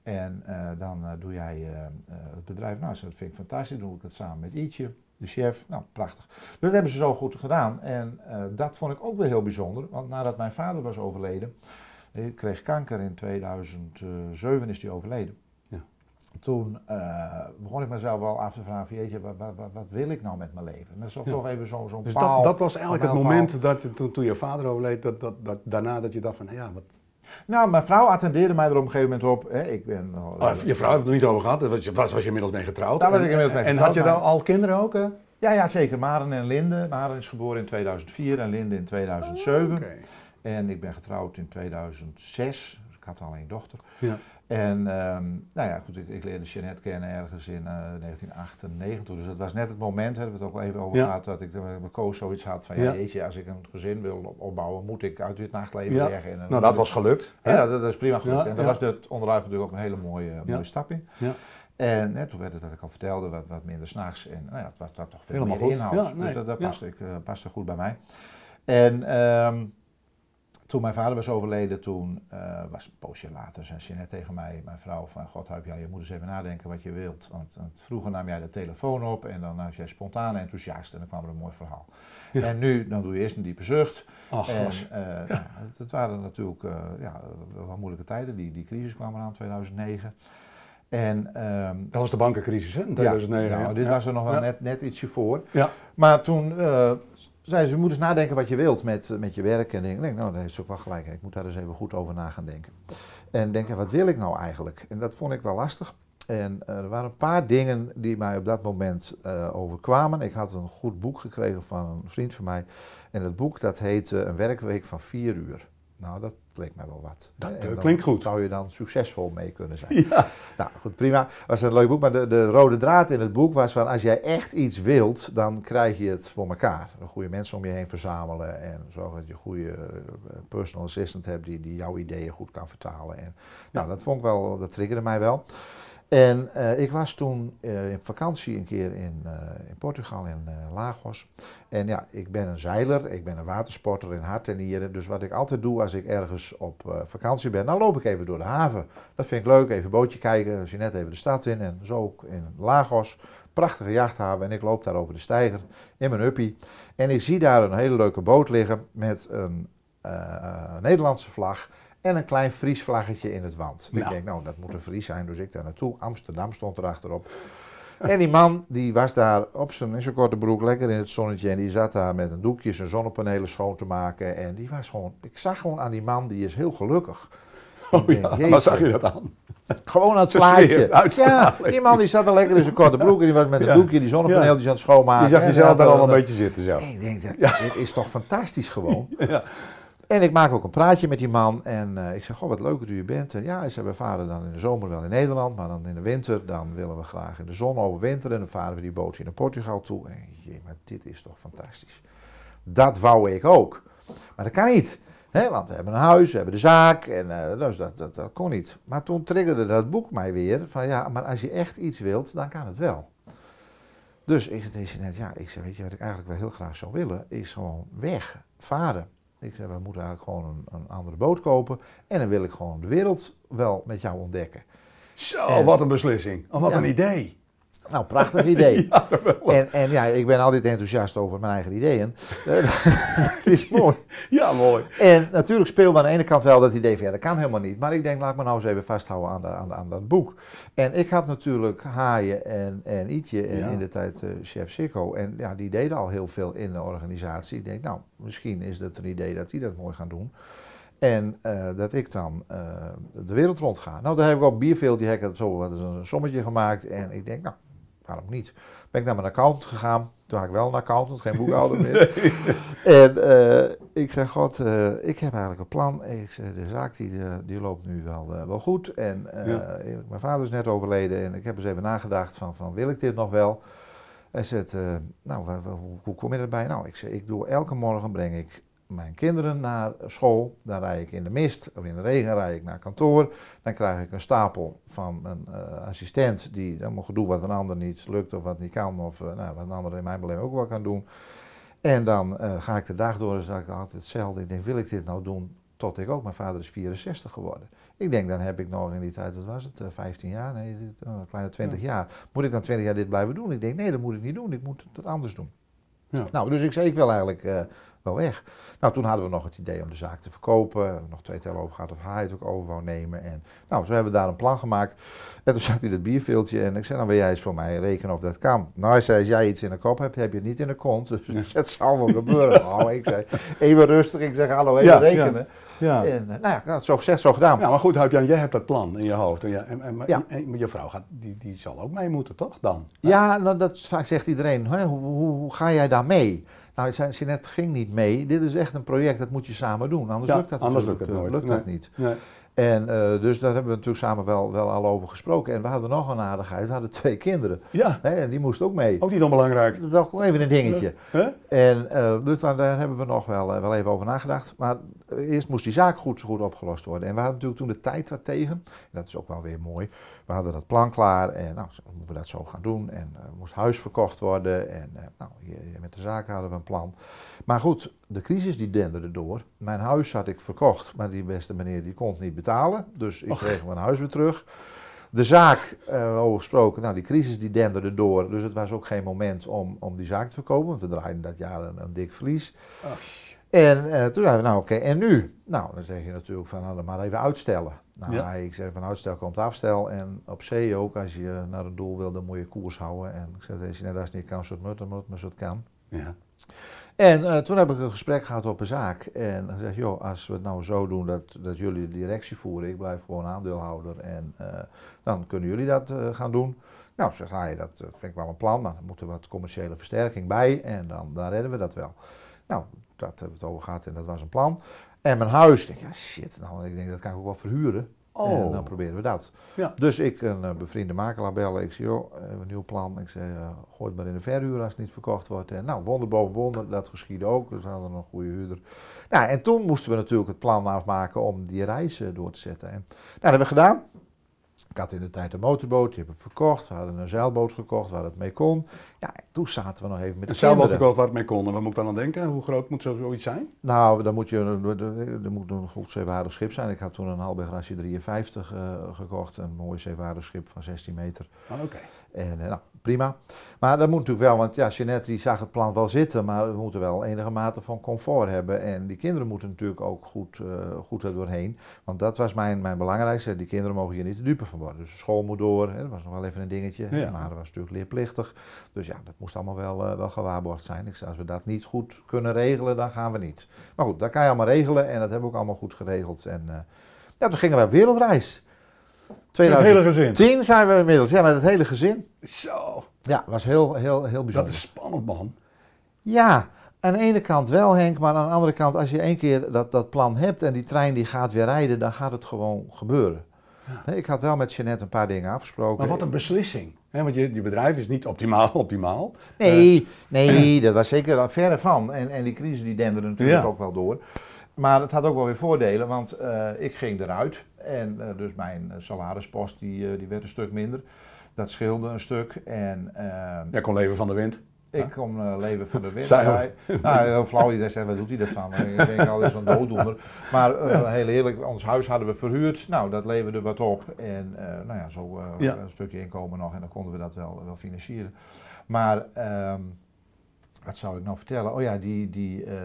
En eh, dan eh, doe jij eh, eh, het bedrijf. Nou, dat vind ik fantastisch. Dan doe ik het samen met Ietje, de chef. Nou, prachtig. Dus dat hebben ze zo goed gedaan. En eh, dat vond ik ook weer heel bijzonder. Want nadat mijn vader was overleden, ik kreeg kanker in 2007 is hij overleden. Ja. Toen eh, begon ik mezelf wel af te vragen, jeetje, wat, wat, wat, wat wil ik nou met mijn leven? En dat is toch Ja. even zo'n zo'n Dus paal. dat, dat was eigenlijk het moment dat, je- toen, toen je vader overleed, dat, dat, dat, daarna dat je dacht van, ja, wat... Nou, mijn vrouw attendeerde mij er op een gegeven moment op. Hè, ik ben Oh, je vrouw heeft het er niet over gehad, daar was, je- was, was je inmiddels mee getrouwd. Daar was En- ik inmiddels mee En getrouwd, had je dan al kinderen ook? hè? Ja, ja, zeker. Maren en Linde. Maren is geboren in 2004 en Linde in 2007. Oké. En ik ben getrouwd in 2006. Dus ik had al één dochter. Ja. En ehm, nou ja, goed, ik, ik leerde Jeannette kennen ergens in eh, 1998. Dus dat was net het moment, hebben we het ook al even over Ja. gehad, dat ik mijn koos zoiets had van, ja, Ja. jeetje, als ik een gezin wil op- opbouwen, moet ik uit dit nachtleven Ja. En, dan Nou, dat was gelukt. hè? Ja, dat, dat is prima. Ja, en daar ja. was het onderuit natuurlijk ook een hele mooie, mooie stap in. Ja. En hè, toen werd het, wat ik al vertelde, wat, wat minder s'nachts. En nou ja, het was, had toch veel Helemaal meer goed. inhoud. Nee, dus dat, dat ja. paste, ik, eh, paste goed bij mij. En ehm, toen mijn vader was overleden, toen eh, was een poosje later, zei Jeanette tegen mij, mijn vrouw, van God, Huip, ja, je moet eens even nadenken wat je wilt. Want, want vroeger nam jij de telefoon op en dan was jij spontaan enthousiast en dan kwam er een mooi verhaal. Ja. En nu, dan doe je eerst een diepe zucht. Ach, En eh, nou, het, waren natuurlijk eh, ja, wel moeilijke tijden. Die, die crisis kwam eraan, 2009. En, ehm, Dat was de bankencrisis, hè, in 2009. ja, ja. nou, dit Ja. was er nog wel Ja. net, net ietsje voor. Ja. Maar toen zei ze, moet eens nadenken wat je wilt met, eh, met je werk. En ik denk, nou, daar heeft ze ook wel gelijk. Ik moet daar eens even goed over na gaan denken. En denken, wat wil ik nou eigenlijk? En dat vond ik wel lastig. En eh, er waren een paar dingen die mij op dat moment eh, overkwamen. Ik had een goed boek gekregen van een vriend van mij. En dat boek dat heette Een werkweek van vier uur. Nou, dat leek mij wel wat. Dat, klinkt goed. Zou je dan succesvol mee kunnen zijn. Ja. Nou goed, prima. Was een leuk boek, maar de, de rode draad in het boek was van als jij echt iets wilt, dan krijg je het voor elkaar. Een goede mensen om je heen verzamelen en zorgen dat je een goede eh, personal assistant hebt die, die jouw ideeën goed kan vertalen. En, nou, dat vond ik wel, dat triggerde mij wel. En eh, ik was toen eh, in vakantie een keer in, eh, in Portugal, in Lagos. En ja, ik ben een zeiler, ik ben een watersporter in hart en nieren. Dus wat ik altijd doe als ik ergens op vakantie ben, dan loop ik even door de haven. Dat vind ik leuk, even bootje kijken, je net even de stad in. En zo ook in Lagos, prachtige jachthaven. En ik loop daar over de steiger in mijn uppie. En ik zie daar een hele leuke boot liggen met een Nederlandse vlag en een klein Fries vlaggetje in het wand. Ik Nou. denk, nou, dat moet een Fries zijn, dus ik daar naartoe. Amsterdam stond erachterop. En die man, die was daar op zijn, in zijn korte broek, lekker in het zonnetje. En die zat daar met een doekje zijn zonnepanelen schoon te maken. En die was gewoon, ik zag gewoon aan die man, die is heel gelukkig. Oh denk, ja, waar zag je dat aan? Gewoon aan het plaatje. Ja, die man die zat er lekker in zijn korte broek. En die was met een Ja. doekje die zonnepaneeltjes aan het schoonmaken. Je zag jezelf daar al een er beetje zitten zo. En ik denk, dat, dit is toch fantastisch gewoon. Ja. En ik maak ook een praatje met die man. En eh, ik zeg, goh, wat leuk dat u hier bent. En ja, hij zei, we varen dan in de zomer wel in Nederland. Maar dan in de winter, dan willen we graag in de zon overwinteren. En dan varen we die bootje naar Portugal toe. En jee, maar dit is toch fantastisch. Dat wou ik ook. Maar dat kan niet. Hè, want we hebben een huis, we hebben de zaak. En eh, dus dat, dat, kon niet. Maar toen triggerde dat boek mij weer. Van ja, maar als je echt iets wilt, dan kan het wel. Dus ik zei net, ja, ik zei, weet je wat ik eigenlijk wel heel graag zou willen, is gewoon weg, varen. Ik zei, we moeten eigenlijk gewoon een, een andere boot kopen en dan wil ik gewoon de wereld wel met jou ontdekken. Zo, En- wat een beslissing. Oh, wat Ja. een idee. Nou, prachtig idee. en, en ja, ik ben altijd enthousiast over mijn eigen ideeën. Het is mooi. Ja, mooi. En natuurlijk speelde aan de ene kant wel dat idee van ja, dat kan helemaal niet. Maar ik denk, laat me nou eens even vasthouden aan, de, aan, de, aan dat boek. En ik had natuurlijk Haaien en, en Ietje en Ja. in de tijd eh, chef Sikko. En ja, die deden al heel veel in de organisatie. Ik denk, nou, misschien is het een idee dat die dat mooi gaan doen. En eh, dat ik dan eh, de wereld rond ga. Nou, daar heb ik op Bierveeltje het zo wat een sommetje gemaakt. En ik denk, nou, waarom niet? Ben ik naar mijn accountant gegaan. Toen had ik wel een accountant, geen boekhouder meer. en eh, ik zeg, god, eh, ik heb eigenlijk een plan. Ik zeg, de zaak die, eh, die loopt nu wel, wel goed. En Ja. mijn vader is net overleden. En ik heb eens even nagedacht van, van wil ik dit nog wel? Hij zegt, nou, hoe, hoe kom je erbij? Nou, ik zeg, ik doe elke morgen breng ik mijn kinderen naar school. Dan rijd ik in de mist of in de regen rijd ik naar kantoor. Dan krijg ik een stapel van een eh, assistent die dan mag doen wat een ander niet lukt of wat niet kan. Of eh, nou, wat een ander in mijn beleving ook wel kan doen. En dan eh, ga ik de dag door en zeg ik altijd hetzelfde. Ik denk, wil ik dit nou doen tot ik ook? Mijn vader is 64 geworden. Ik denk, dan heb ik nog in die tijd, wat was het, eh, 15 jaar? Nee, een kleine 20 jaar. Moet ik dan 20 jaar dit blijven doen? Ik denk, nee, dat moet ik niet doen. Ik moet het anders doen. Ja. Nou, dus ik zei, ik wil eigenlijk wel weg. Nou, toen hadden we nog het idee om de zaak te verkopen. We hebben nog twee tellen over gehad of hij het ook over wou nemen. En nou, zo hebben we daar een plan gemaakt. En toen zat hij dat bierveeltje en ik zei, nou wil jij eens voor mij rekenen of dat kan. Nou, hij zei, als jij iets in de kop hebt, heb je het niet in de kont. Dus het zal wel gebeuren. Nou, ik zei, even rustig. Ik zeg, hallo, even Ja, rekenen. Ja. En eh, nou ja, nou, zo gezegd, zo gedaan. Ja, maar goed, heb jij, hebt dat plan in je hoofd. En, ja, en, en, Ja. je vrouw gaat, die, die zal ook mee moeten, toch? Dan? Ja, nou, dat vaak zegt iedereen. Hoe, hoe, hoe ga jij daar mee? Nou, Jeanette ging niet mee. Dit is echt een project, dat moet je samen doen. Anders Ja, lukt dat anders natuurlijk lukt het nooit. lukt dat niet. Nee. En eh, dus daar hebben we natuurlijk samen wel, wel al over gesproken. En we hadden nog een aardigheid. We hadden twee kinderen. Ja, Hè, en die moesten ook mee. ook niet onbelangrijk. Dat is ook even een dingetje. En eh, dus daar, daar hebben we nog wel, eh, wel even over nagedacht. Maar eerst moest die zaak goed, goed opgelost worden. En we hadden natuurlijk toen de tijd wat tegen. En dat is ook wel weer mooi. We hadden dat plan klaar en nou, moeten we dat zo gaan doen. En eh, moest huis verkocht worden. En eh, nou, hier, hier met de zaak hadden we een plan. Maar goed, de crisis die denderde door. Mijn huis had ik verkocht, maar die beste meneer die kon het niet betalen. Dus ik Och. kreeg mijn huis weer terug. De zaak, eh over gesproken, nou die crisis die denderde door. Dus het was ook geen moment om, om die zaak te verkopen. Want we draaiden dat jaar een, een dik verlies. Ach. En eh, toen zeiden we, nou oké, en nu? Nou, dan zeg je natuurlijk van, nou, maar even uitstellen. Nou, Ja. ik zeg van uitstel komt afstel. En op zee ook, als je naar een doel wil, dan moet je koers houden. En ik zeg, je net als het niet kan, zo het moet, dan moet maar zo het kan. Ja. En eh, toen heb ik een gesprek gehad op een zaak. En dan zeg joh, als we het nou zo doen dat, dat jullie de directie voeren, ik blijf gewoon aandeelhouder. En eh, dan kunnen jullie dat gaan doen. Nou, zegt hij, dat vind ik wel een plan. Maar dan moet er wat commerciële versterking bij. En dan, dan redden we dat wel. Nou, dat hebben we het over gehad en dat was een plan. En mijn huis, ik denk, ja shit, nou, ik denk dat kan ik ook wel verhuren. Oh. En dan proberen we dat. Ja. Dus ik een eh, bevriende makelaar bellen. Ik zei, joh, we hebben een nieuw plan. Ik zei, eh, gooi het maar in de verhuur als het niet verkocht wordt. En nou, wonder boven wonder, dat geschiedde ook. Dus we hadden een goede huurder. Nou, en toen moesten we natuurlijk het plan afmaken om die reis eh, door te zetten. En nou, dat hebben we gedaan. Ik had in de tijd een motorboot, die hebben we verkocht. We hadden een zeilboot gekocht waar het mee kon. Ja, en toen zaten we nog even met de Een zeilboot gekocht waar het mee kon. En wat moet ik dan aan denken? Hoe groot moet zo- zoiets zijn? Nou, dan moet je, er moet een goed zeewaardig schip zijn. Ik had toen een Halberg Rasje 53 eh, gekocht. Een mooi zeewaardig schip van 16 meter. Ah, Oké. En eh, nou, prima. Maar dat moet natuurlijk wel, want ja, Jeanette die zag het plan wel zitten, maar we moeten wel enige mate van comfort hebben. En die kinderen moeten natuurlijk ook goed, eh, goed er doorheen. Want dat was mijn, mijn belangrijkste. Die kinderen mogen hier niet de dupe van worden. Dus de school moet door. Hè, dat was nog wel even een dingetje. Ja. Maar dat was natuurlijk leerplichtig. Dus ja, dat moest allemaal wel, eh, wel gewaarborgd zijn. Ik zei, als we dat niet goed kunnen regelen, dan gaan we niet. Maar goed, dat kan je allemaal regelen en dat hebben we ook allemaal goed geregeld. En ja, toen gingen we op wereldreis. Het 2010 hele gezin. zijn we inmiddels, ja, met het hele gezin. Zo. Ja, was heel, heel, heel bijzonder. Dat is spannend, man. Ja, aan de ene kant wel Henk, maar aan de andere kant, als je één keer dat, dat plan hebt en die trein die gaat weer rijden, dan gaat het gewoon gebeuren. Ik had wel met Jeanette een paar dingen afgesproken. Maar wat een beslissing. Hè, want je, je bedrijf is niet optimaal. optimaal. Nee, nee, dat was zeker verre van. En, en die crisis die denderde natuurlijk Ja. ook wel door. Maar het had ook wel weer voordelen, want eh, ik ging eruit. En eh, dus mijn eh, salarispost die, eh, die werd een stuk minder. Dat scheelde een stuk. En, eh, Jij kon leven van de wind. Ik kom uh, leven van de wind. Zij Hij- nou, heel flauw, iedereen zegt, wat doet hij ervan? Maar ik denk al, dat is een dooddoener. Maar eh, heel eerlijk, ons huis hadden we verhuurd. Nou, dat leverde wat op. En nou ja, zo Ja. een stukje inkomen nog. En dan konden we dat wel, wel financieren. Maar, ehm, wat zou ik nou vertellen? Oh ja, die, die, eh,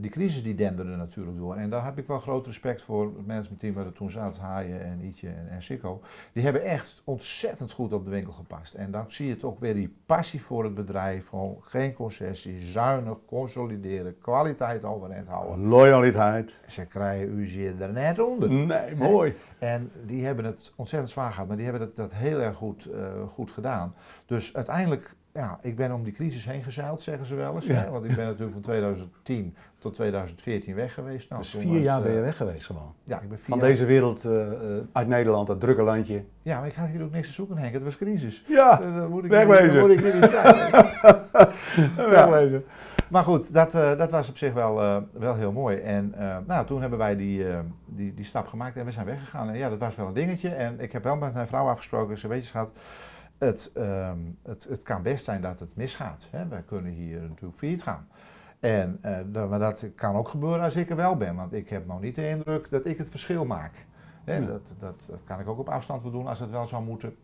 die crisis die denderde natuurlijk door. En daar heb ik wel groot respect voor. Het managementteam waar er toen zat, Haaien en Ietje en, en Sikko. Die hebben echt ontzettend goed op de winkel gepast. En dan zie je toch weer die passie voor het bedrijf. Gewoon geen concessies, zuinig, consolideren, kwaliteit overeind houden. Loyaliteit. Ze krijgen u zeer er net onder. Nee, mooi. En die hebben het ontzettend zwaar gehad, maar die hebben dat, dat heel erg goed, eh, goed gedaan. Dus uiteindelijk, ja, ik ben om die crisis heen gezeild, zeggen ze wel eens. Ja. Hè? Want ik ben natuurlijk van 2010 tot 2014 weg geweest. Nou, Dus vier was, jaar eh, ben je weg geweest gewoon. Ja, ik ben vier Van jaar- deze wereld eh, eh, uit Nederland, dat drukke landje. Ja, maar ik had hier ook niks te zoeken, Henk. Het was crisis. Ja, Eh, dan moet ik wegwezen. Dan moet ik hier niet zijn. wegwezen. Maar goed, dat, eh, dat was op zich wel, eh, wel heel mooi. En eh, nou, toen hebben wij die, die, die stap gemaakt en we zijn weggegaan. En ja, dat was wel een dingetje. En ik heb wel met mijn vrouw afgesproken, zei, weet je schat, het, ehm, het, het kan best zijn dat het misgaat. Hè? Wij kunnen hier natuurlijk failliet gaan. En, dat- maar dat kan ook gebeuren als ik er wel ben. Want ik heb nog niet de indruk dat ik het verschil maak. Hè? Ja. Dat, dat, dat kan ik ook op afstand wel doen als het wel zou moeten.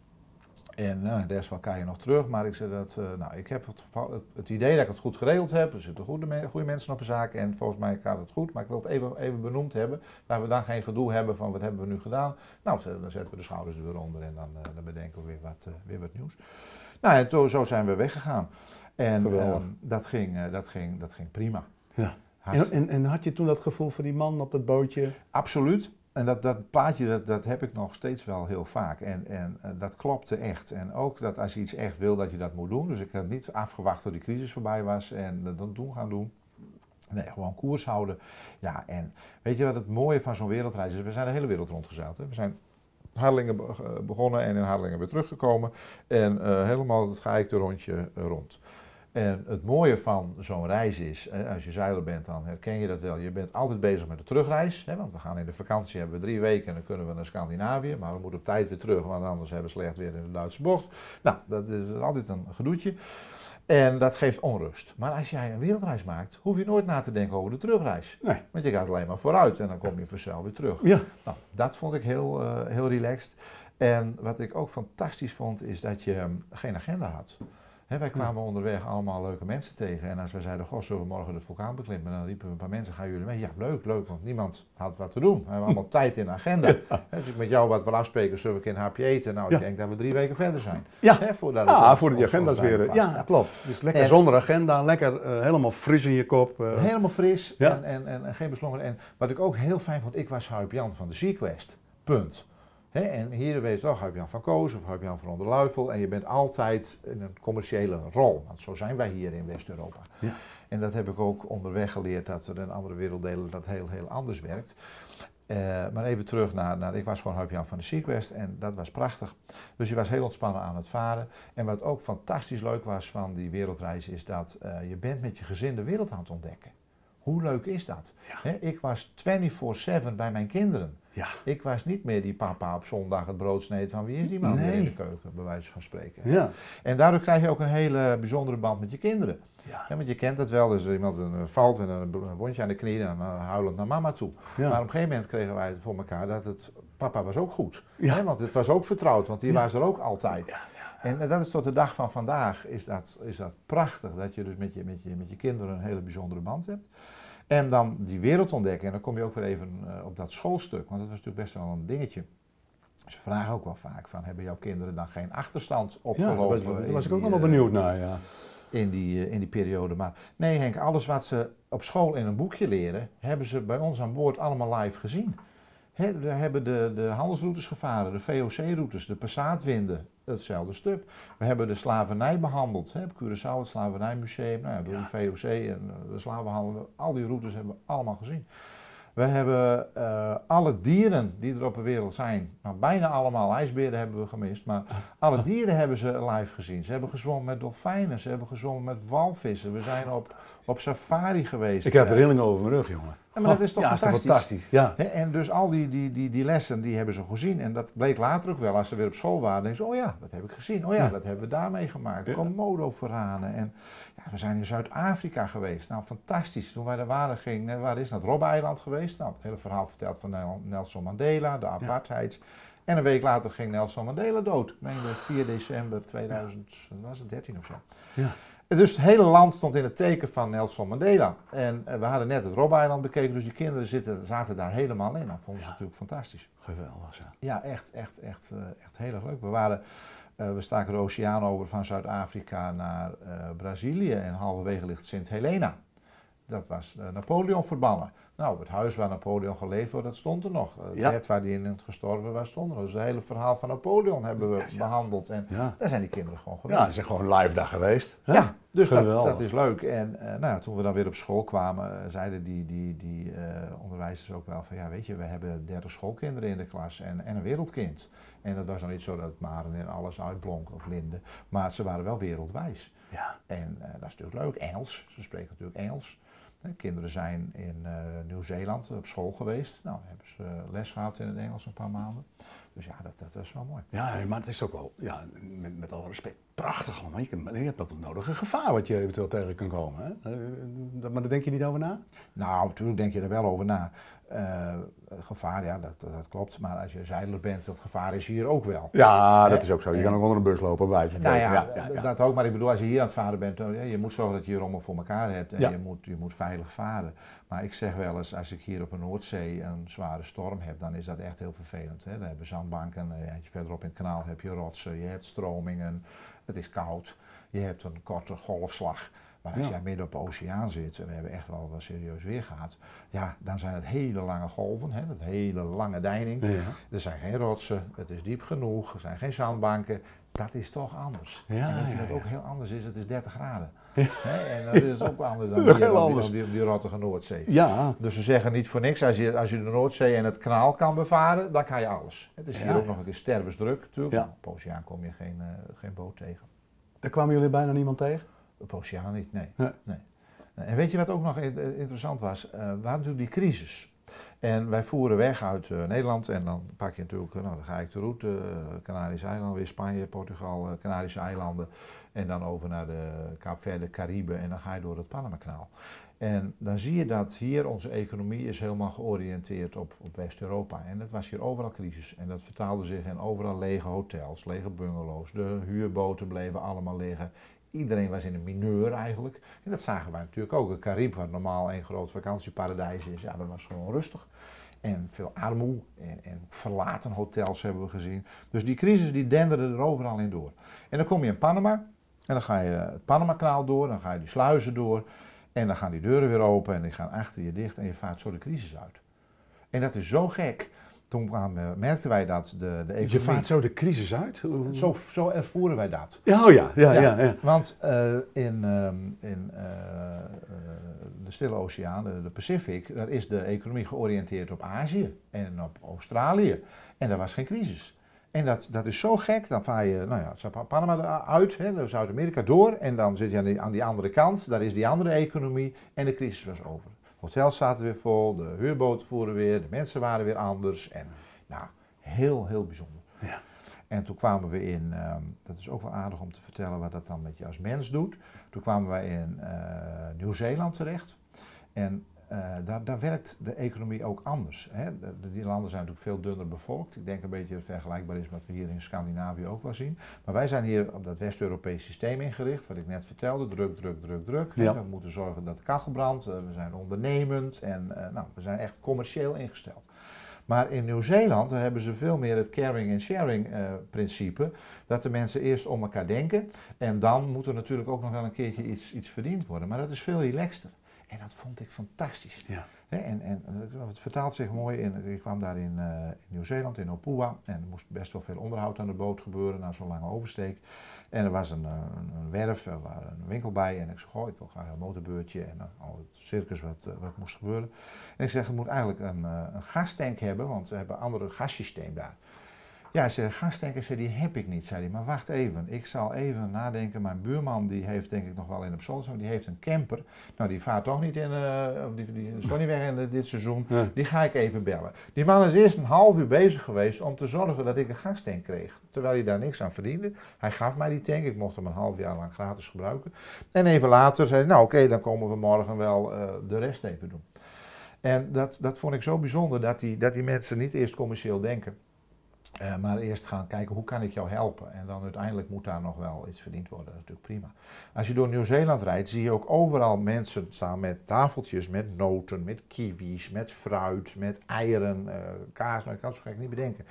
En nou, de rest wel kan je nog terug. Maar ik, zei dat, eh, nou, ik heb het, het, idee dat ik het goed geregeld heb. Er zitten goede, me- goede mensen op de zaak. En volgens mij gaat het goed. Maar ik wil het even, even benoemd hebben. Dat we dan geen gedoe hebben van wat hebben we nu gedaan. Nou, dan zetten we de schouders er weer onder. En dan, eh, dan bedenken we weer wat, eh, weer wat nieuws. Nou, en to- zo zijn we weggegaan. En ehm, dat, ging, dat, ging, dat ging prima. Ja. En, en, en had je toen dat gevoel voor die man op dat bootje? Absoluut. En dat, dat plaatje, dat, dat heb ik nog steeds wel heel vaak. En, en eh, dat klopte echt. En ook dat als je iets echt wil, dat je dat moet doen. Dus ik heb niet afgewacht tot die crisis voorbij was en dat dan doen gaan doen. Nee, gewoon koers houden. Ja, en weet je wat het mooie van zo'n wereldreis is? We zijn de hele wereld rondgezeild. We zijn Harlingen eh, begonnen en in Harlingen weer teruggekomen. En eh, helemaal het geëikte rondje rond. En het mooie van zo'n reis is, als je zeiler bent, dan herken je dat wel. Je bent altijd bezig met de terugreis. Hè, want we gaan in de vakantie, hebben we drie weken en dan kunnen we naar Scandinavië. Maar we moeten op tijd weer terug, want anders hebben we slecht weer in de Duitse bocht. Nou, dat is altijd een gedoetje. En dat geeft onrust. Maar als jij een wereldreis maakt, hoef je nooit na te denken over de terugreis. Nee. Want je gaat alleen maar vooruit en dan kom je vanzelf weer terug. Ja. Nou, dat vond ik heel, eh, heel relaxed. En wat ik ook fantastisch vond, is dat je ehm, geen agenda had. Wij kwamen onderweg allemaal leuke mensen tegen. En als wij zeiden, goh, zullen we morgen de vulkaan beklimmen? Dan riepen we een paar mensen, gaan jullie mee? Ja, leuk, leuk, want niemand had wat te doen. We hebben allemaal tijd in de agenda. Hè, Als ik met jou wat wil afspreken, zullen we een keer een hapje eten? Nou, ik Ja. denk dat we drie weken verder zijn. Ja. Hè, voordat het Ah, ons- voordat die agenda's weer... Ja, klopt. Dus lekker En- zonder agenda, lekker eh, helemaal fris in je kop. eh. Helemaal fris Ja. en, en, en, en geen beslongen. En wat ik ook heel fijn vond, ik was Huip Jan van de Sequest. Punt. En hier weet je toch Huip Jan van Koos of Huip Jan van der Luifel. En je bent altijd in een commerciële rol. Want zo zijn wij hier in West-Europa. Ja. En dat heb ik ook onderweg geleerd dat er in andere werelddelen dat heel, heel anders werkt. Eh, maar even terug naar, naar, ik was gewoon Huip Jan van de Sequest en dat was prachtig. Dus je was heel ontspannen aan het varen. En wat ook fantastisch leuk was van die wereldreis is dat eh, je bent met je gezin de wereld aan het ontdekken. Hoe leuk is dat? Ja. Ik was 24-7 bij mijn kinderen. Ja. Ik was niet meer die papa op zondag het brood sneed van wie is die man in de keuken, bij wijze van spreken. Ja. En daardoor krijg je ook een hele bijzondere band met je kinderen. Ja. Ja, want je kent het wel, dus iemand een, eh, valt en een wondje aan de knie en dan eh, huilend naar mama toe. Ja. Maar op een gegeven moment kregen wij het voor elkaar dat het, papa was ook goed. Ja. Hè, want het was ook vertrouwd, want die was er ook altijd. En eh, dat is tot de dag van vandaag, is dat, is dat prachtig, dat je dus met je, met, je, met je kinderen een hele bijzondere band hebt. En dan die wereld ontdekken, en dan kom je ook weer even eh, op dat schoolstuk, want dat was natuurlijk best wel een dingetje. Ze vragen ook wel vaak van, hebben jouw kinderen dan geen achterstand Ja, opgelopen? daar was, daar was ik ook die, wel eh, benieuwd naar, ja. in die, eh, in die periode. Maar nee Henk, alles wat ze op school in een boekje leren, hebben ze bij ons aan boord allemaal live gezien. We hebben de, de handelsroutes gevaren, de VOC-routes, de Passaatwinden, hetzelfde stuk. We hebben de slavernij behandeld, hè, op Curaçao, het Slavernijmuseum, nou ja, door Ja. de VOC en eh, de slavenhandel, al die routes hebben we allemaal gezien. We hebben eh, alle dieren die er op de wereld zijn, nou, bijna allemaal, ijsberen hebben we gemist, maar alle dieren hebben ze live gezien. Ze hebben gezwommen met dolfijnen, ze hebben gezwommen met walvissen. We zijn op, op safari geweest. Ik heb de rillingen over mijn rug, jongen. Ja, maar dat is toch ja, fantastisch? Is toch fantastisch. Ja. En dus al die, die, die, die lessen, die hebben ze gezien. En dat bleek later ook wel, als ze weer op school waren. denken ze, oh ja, dat heb ik gezien. Oh ja, Ja. dat hebben we daarmee gemaakt. Ja. Komodo-veranen. En ja, we zijn in Zuid-Afrika geweest. Nou, fantastisch. Toen wij daar waren, ging, eh, waar is dat? Robbe-eiland geweest. Nou, het hele verhaal verteld van Nel- Nelson Mandela, de apartheid. En een week later ging Nelson Mandela dood. Ik meen de 4 december 2013 of zo. Ja. Dus het hele land stond in het teken van Nelson Mandela. En eh, we hadden net het Robbe-eiland bekeken, dus die kinderen zitten, zaten daar helemaal in. Dat vonden ze natuurlijk fantastisch. Geweldig. Ja. Ja, echt, echt, echt, eh, echt heel erg leuk. We, waren, eh, we staken de oceaan over van Zuid-Afrika naar Brazilië en halverwege ligt Sint Helena. Dat was Napoleon verbannen. Nou, het huis waar Napoleon geleefd wordt, dat stond er nog. Het Ja. bed waar hij in gestorven was, stond er. Dus het hele verhaal van Napoleon hebben we Ja, behandeld. En daar zijn die kinderen gewoon geweest. ja, ze zijn gewoon live daar geweest. hè? Ja, dus dat, is leuk. En eh, nou, toen we dan weer op school kwamen, eh, zeiden die, die, die eh, onderwijzers ook wel van ja, weet je, we hebben 30 schoolkinderen in de klas en, en een wereldkind. En dat was nog niet zo dat Maren en alles uitblonk of Linde, maar ze waren wel wereldwijs. Ja. En eh, dat is natuurlijk leuk. Engels, ze spreken natuurlijk Engels. Kinderen zijn in eh, Nieuw-Zeeland op school geweest. Nou, hebben ze les gehad in het Engels een paar maanden. Dus ja, dat, dat is wel mooi. Ja, maar het is ook wel, ja, met, met alle respect, prachtig allemaal. Je, kan- je hebt ook het nodige gevaar wat je eventueel tegen kan komen. Hè? Eh, maar daar denk je niet over na? Nou, natuurlijk denk je er wel over na. Eh, gevaar, ja, dat, dat, klopt. Maar als je zeiler bent, dat gevaar is hier ook wel. Ja, dat is ook zo. Je kan ook onder een bus lopen, bij wijze Nou ja, ja, ja, dat ook. Maar ik bedoel, als je hier aan het varen bent, je moet zorgen dat je je rommel voor elkaar hebt. En je, moet, je moet veilig varen. Maar ik zeg wel eens, als ik hier op een Noordzee een zware storm heb, dan is dat echt heel vervelend. Hè? Dan hebben we zandbanken, eh, verderop in het kanaal heb je rotsen, je hebt stromingen, het is koud, je hebt een korte golfslag. Maar als Ja. jij midden op de oceaan zit, en we hebben echt wel wat serieus weer gehad, ja, dan zijn het hele lange golven, hè, dat hele lange deining. Ja. Er zijn geen rotsen, het is diep genoeg, er zijn geen zandbanken. Dat is toch anders. Ja, en ja, ja. ook heel anders is? Het is 30 graden. Hè, en dat is ook anders dan Dat hier heel anders. op die, op die rottige Noordzee. Ja, Dus ze zeggen niet voor niks, als je, als je de Noordzee en het kanaal kan bevaren, dan kan je alles. Het is hier ook nog een keer stervensdruk natuurlijk. Op de oceaan kom je geen, eh, geen boot tegen. daar kwamen jullie bijna niemand tegen? Op oceaan niet, nee. Nee. nee. En weet je wat ook nog in- interessant was? Eh, we hadden natuurlijk die crisis. En wij voeren weg uit eh, Nederland en dan pak je natuurlijk, eh, nou dan ga ik de route, Canarische eilanden, weer Spanje, Portugal, Canarische eilanden. En dan over naar de Kaapverde, Cariben en dan ga je door het Panama-kanaal. En dan zie je dat hier onze economie is helemaal georiënteerd op, op West-Europa. En het was hier overal crisis. En dat vertaalde zich in overal lege hotels, lege bungalows. De huurboten bleven allemaal liggen. Iedereen was in een mineur eigenlijk. En dat zagen wij natuurlijk ook. Het Carib, wat normaal een groot vakantieparadijs is, ja, dat was gewoon rustig. En veel armoede en, en verlaten hotels hebben we gezien. Dus die crisis die denderde er overal in door. En dan kom je in Panama en dan ga je het Panama-kanaal door, dan ga je die sluizen door. En dan gaan die deuren weer open en die gaan achter je dicht en je vaart zo de crisis uit. En dat is zo gek. Toen kwamen- merkten wij dat de, de Je economie... vaart zo de crisis uit? Zo, zo ervoeren wij dat. Ja, oh ja, ja, ja. Ja. ja, Want eh, in, ehm, in eh, eh, de Stille Oceaan, de, de Pacific, daar is de economie georiënteerd op Azië en op Australië. En daar was geen crisis. En dat, dat is zo gek, dan vaar je, nou ja, Panama uit, Zuid-Amerika door en dan zit je aan die, aan die andere kant, daar is die andere economie en de crisis was over. Hotels zaten weer vol, de huurboten voeren weer, de mensen waren weer anders en nou, heel, heel bijzonder. Ja. En toen kwamen we in, ehm, dat is ook wel aardig om te vertellen wat dat dan met je als mens doet. Toen kwamen wij in eh, Nieuw-Zeeland terecht. En eh, daar, daar werkt de economie ook anders. Hè. De- de- die landen zijn natuurlijk veel dunner bevolkt. Ik denk een beetje vergelijkbaar is met wat we hier in Scandinavië ook wel zien. Maar wij zijn hier op dat West-Europees systeem ingericht, wat ik net vertelde. Druk, druk, druk, druk. Ja. We moeten zorgen dat de kachel brandt. Eh, we zijn ondernemend en eh, nou, we zijn echt commercieel ingesteld. Maar in Nieuw-Zeeland hebben ze veel meer het caring and sharing principe. Dat de mensen eerst om elkaar denken. En dan moet er natuurlijk ook nog wel een keertje iets, iets verdiend worden. Maar dat is veel relaxter. En dat vond ik fantastisch. Ja. En, en eh, het vertaalt zich mooi in. Ik kwam daar in, eh, in Nieuw-Zeeland, in Opua. En er moest best wel veel onderhoud aan de boot gebeuren na zo'n lange oversteek. En er was een, eh, een, een werf, er was een winkel bij. En ik zei: Goh, ik wil graag een motorbeurtje. En eh, al het circus wat, wat moest gebeuren. En ik zeg: Je moet eigenlijk een, een gastank hebben, want we hebben een andere gassysteem daar. Ja, zei, zei, die heb ik niet, zei hij. Maar wacht even, ik zal even nadenken. Mijn buurman, die heeft denk ik nog wel in op zolder, die heeft een camper. Nou, die vaart toch niet in, uh, die, die is toch niet weg in dit seizoen. Die ga ik even bellen. Die man is eerst een half uur bezig geweest om te zorgen dat ik een gastank kreeg. Terwijl hij daar niks aan verdiende. Hij gaf mij die tank, ik mocht hem een half jaar lang gratis gebruiken. En even later zei hij, nou oké, dan komen we morgen wel uh, de rest even doen. En dat, dat vond ik zo bijzonder, dat die, dat die mensen niet eerst commercieel denken. Uh, maar eerst gaan kijken hoe kan ik jou helpen. En dan uiteindelijk moet daar nog wel iets verdiend worden. Dat is natuurlijk prima. Als je door Nieuw-Zeeland rijdt, zie je ook overal mensen staan met tafeltjes, met noten, met kiwis, met fruit, met eieren, uh, kaas. Nou, ik kan het zo gek niet bedenken.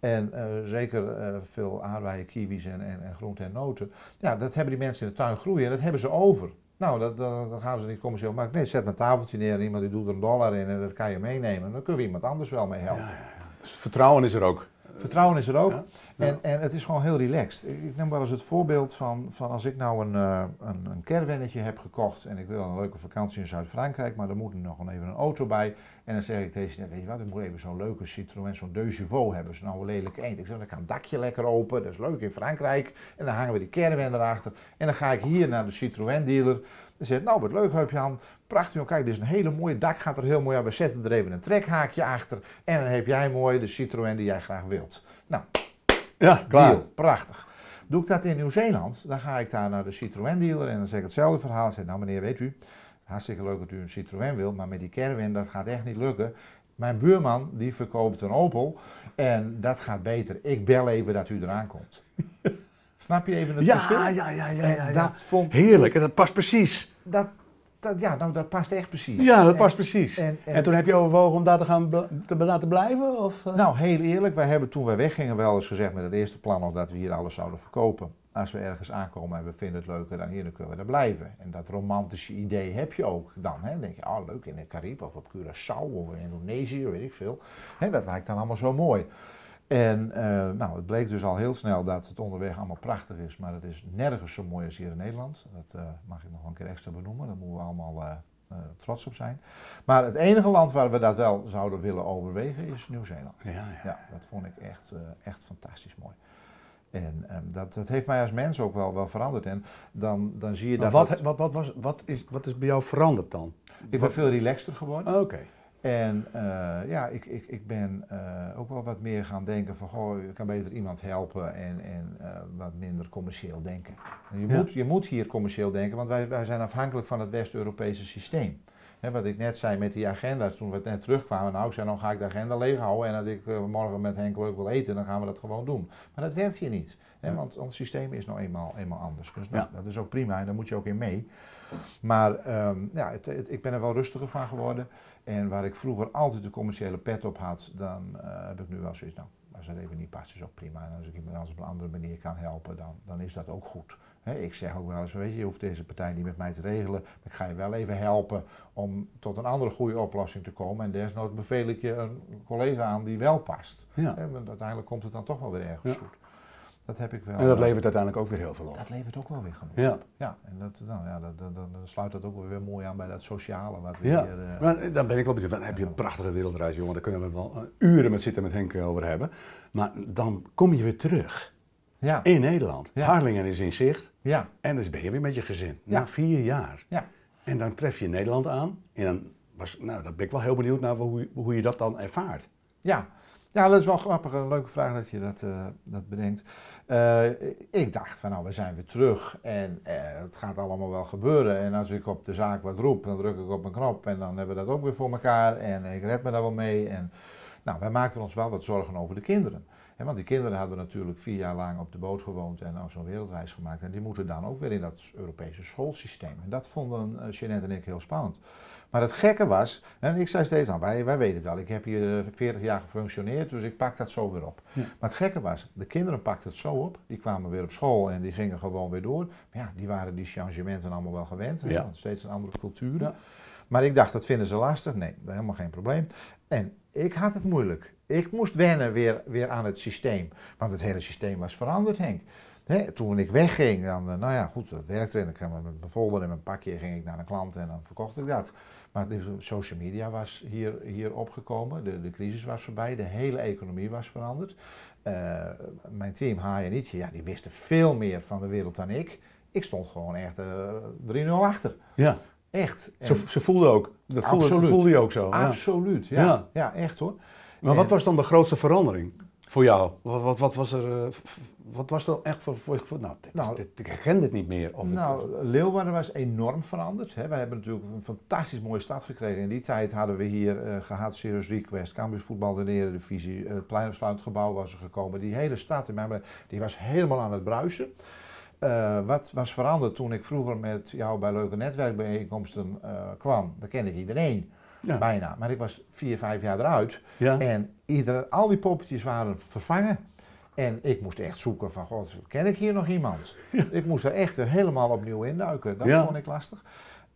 En uh, zeker veel aardbeien, kiwis en, en, en groenten en noten. Ja, dat hebben die mensen in de tuin groeien en dat hebben ze over. Nou, dat, dat, gaan ze niet commercieel maken. Nee, zet een tafeltje neer en iemand die doet er een dollar in en dat kan je meenemen. Dan kunnen we iemand anders wel mee helpen. Ja. Dus vertrouwen is er ook. Vertrouwen is er ook. En, en het is gewoon heel relaxed. Ik neem wel eens het voorbeeld van, van als ik nou een, uh, een, een caravannetje heb gekocht en ik wil een leuke vakantie in Zuid-Frankrijk, maar er moet nog even een auto bij. En dan zeg ik deze net, weet je wat, ik moet even zo'n leuke Citroën, zo'n Deux Chevaux hebben. Ze nou een lelijke eend. Ik zeg, dan kan het dakje lekker open, dat is leuk in Frankrijk. En dan hangen we die caravan erachter. En dan ga ik hier naar de Citroën dealer. Dan zegt, nou wat leuk, Jan, prachtig. Kijk, dit is een hele mooie dak, gaat er heel mooi aan. We zetten er even een trekhaakje achter. En dan heb jij mooi de Citroën die jij graag wilt. Nou, ja, klaar. Deal, prachtig. Doe ik dat in Nieuw-Zeeland, dan ga ik daar naar de Citroën dealer en dan zeg ik hetzelfde verhaal. Ik zeg, nou meneer, weet u, hartstikke leuk dat u een Citroën wilt, maar met die caravan, dat gaat echt niet lukken. Mijn buurman, die verkoopt een Opel en dat gaat beter. Ik bel even dat u eraan komt. Snap je even het ja, verschil? Ja, ja, ja. ja, ja. Dat vond Heerlijk, en dat past precies. Dat, dat, ja, nou, dat past echt precies. Ja, dat past precies. En, en, toen heb je overwogen om daar te gaan te laten blijven? Of? Nou, heel eerlijk, wij hebben toen wij weggingen wel eens gezegd met het eerste plan nog dat we hier alles zouden verkopen. Als we ergens aankomen en we vinden het leuker dan hier, dan kunnen we daar blijven. En dat romantische idee heb je ook dan. Hè? Dan denk je, oh leuk in de Cariben of op Curaçao of in Indonesië, weet ik veel. Hè, dat lijkt dan allemaal zo mooi. En uh, nou, het bleek dus al heel snel dat het onderweg allemaal prachtig is, maar het is nergens zo mooi als hier in Nederland. Dat uh, mag ik nog een keer extra benoemen, daar moeten we allemaal uh, trots op zijn. Maar het enige land waar we dat wel zouden willen overwegen is Nieuw-Zeeland. Ja, ja. ja, dat vond ik echt, echt fantastisch mooi. En um, dat, dat heeft mij als mens ook wel, wel veranderd. En dan, dan zie je maar dat. Wat, wat, wat, was, wat, is, wat is bij jou veranderd dan? Ik ben veel relaxter geworden. Oké. Okay. En uh, ja, ik, ik, ik ben uh, ook wel wat meer gaan denken van, goh, je kan beter iemand helpen en, en uh, wat minder commercieel denken. Je, ja. moet, je moet hier commercieel denken, want wij, wij zijn afhankelijk van het West-Europese systeem. He, wat ik net zei met die agenda, toen we net terugkwamen, nou ik zei, nou ga ik de agenda leeghouden en als ik morgen met Henk leuk wil eten, dan gaan we dat gewoon doen. Maar dat werkt hier niet, he, want ons systeem is nou eenmaal, eenmaal anders. Dus nou, ja. dat is ook prima en daar moet je ook in mee. Maar um, ja, het, het, ik ben er wel rustiger van geworden. En waar ik vroeger altijd de commerciële pet op had, dan uh, heb ik nu wel zoiets, nou, als het even niet past, is ook prima. En als ik iemand anders op een andere manier kan helpen, dan, dan is dat ook goed. He, ik zeg ook wel eens, weet je, je hoeft deze partij niet met mij te regelen, maar ik ga je wel even helpen om tot een andere goede oplossing te komen. En desnoods beveel ik je een collega aan die wel past. Ja. He, want uiteindelijk komt het dan toch wel weer ergens ja. goed. Dat heb ik wel. En dat levert uiteindelijk ook weer heel veel op. Dat levert ook wel weer genoeg ja. op. Ja, en dat, nou, ja, dat, dat, dan sluit dat ook weer mooi aan bij dat sociale wat we ja. hier... Uh, maar dan ben ik wel benieuwd. Dan heb je een prachtige wereldreis, jongen. Daar kunnen we wel uh, uren met zitten met Henk over hebben. Maar dan kom je weer terug. Ja. In Nederland. Ja. Harlingen is in zicht. Ja. En dan ben je weer met je gezin. Ja. Na vier jaar. Ja. En dan tref je Nederland aan. En dan, was, nou, dan ben ik wel heel benieuwd naar hoe, hoe je dat dan ervaart. Ja. Ja, dat is wel grappig. Een leuke vraag dat je dat, uh, dat bedenkt. Uh, ik dacht van nou, we zijn weer terug en uh, het gaat allemaal wel gebeuren. En als ik op de zaak wat roep, dan druk ik op een knop en dan hebben we dat ook weer voor elkaar. En ik red me daar wel mee. En nou, wij maakten ons wel wat zorgen over de kinderen. He, want die kinderen hadden natuurlijk vier jaar lang op de boot gewoond en nou zo'n wereldreis gemaakt. En die moeten dan ook weer in dat Europese schoolsysteem. En dat vonden Jeanette en ik heel spannend. Maar het gekke was, en ik zei steeds, nou, wij, wij weten het wel, ik heb hier 40 jaar gefunctioneerd, dus ik pak dat zo weer op. Ja. Maar het gekke was, de kinderen pakten het zo op, die kwamen weer op school en die gingen gewoon weer door. Maar ja, die waren die changementen allemaal wel gewend, Ja. steeds een andere cultuur. Ja. Maar ik dacht, dat vinden ze lastig. Nee, helemaal geen probleem. En ik had het moeilijk. Ik moest wennen weer, weer aan het systeem. Want het hele systeem was veranderd, Henk. Toen ik wegging, dan, eh, nou ja, goed, dat werkte. En ik ging met mijn folder en mijn pakje ging ik naar een klant en dan verkocht ik dat. Maar de social media was hier, hier opgekomen, de, de crisis was voorbij, de hele economie was veranderd. Uh, mijn team, Haai en Ietje, ja, die wisten veel meer van de wereld dan ik. Ik stond gewoon echt uh, 3-0 achter. Ja. Echt. En ze, ze voelden ook. Dat voelde, absoluut. voelde je ook zo. Absoluut, ja. Ja, ja echt hoor. Maar wat was dan de grootste verandering voor jou? Wat, wat, wat was er, uh, wat was er echt voor, voor, voor nou, dit, nou dit, ik herken dit niet meer. Of nou, Leeuwarden was enorm veranderd. Hè. Wij hebben natuurlijk een fantastisch mooie stad gekregen. In die tijd hadden we hier uh, gehad Serious Request, Cambuur Voetbal, de Eredivisie, het Pleinersluitgebouw was er gekomen. Die hele stad in mijn, die was helemaal aan het bruisen. Uh, wat was veranderd toen ik vroeger met jou bij leuke netwerkbijeenkomsten uh, kwam? Dan kende ik iedereen. Ja. Bijna. Maar ik was vier, vijf jaar eruit. Ja. En ieder, al die poppetjes waren vervangen. En ik moest echt zoeken van, god, ken ik hier nog iemand? Ja. Ik moest er echt weer helemaal opnieuw induiken. Dat vond ik lastig.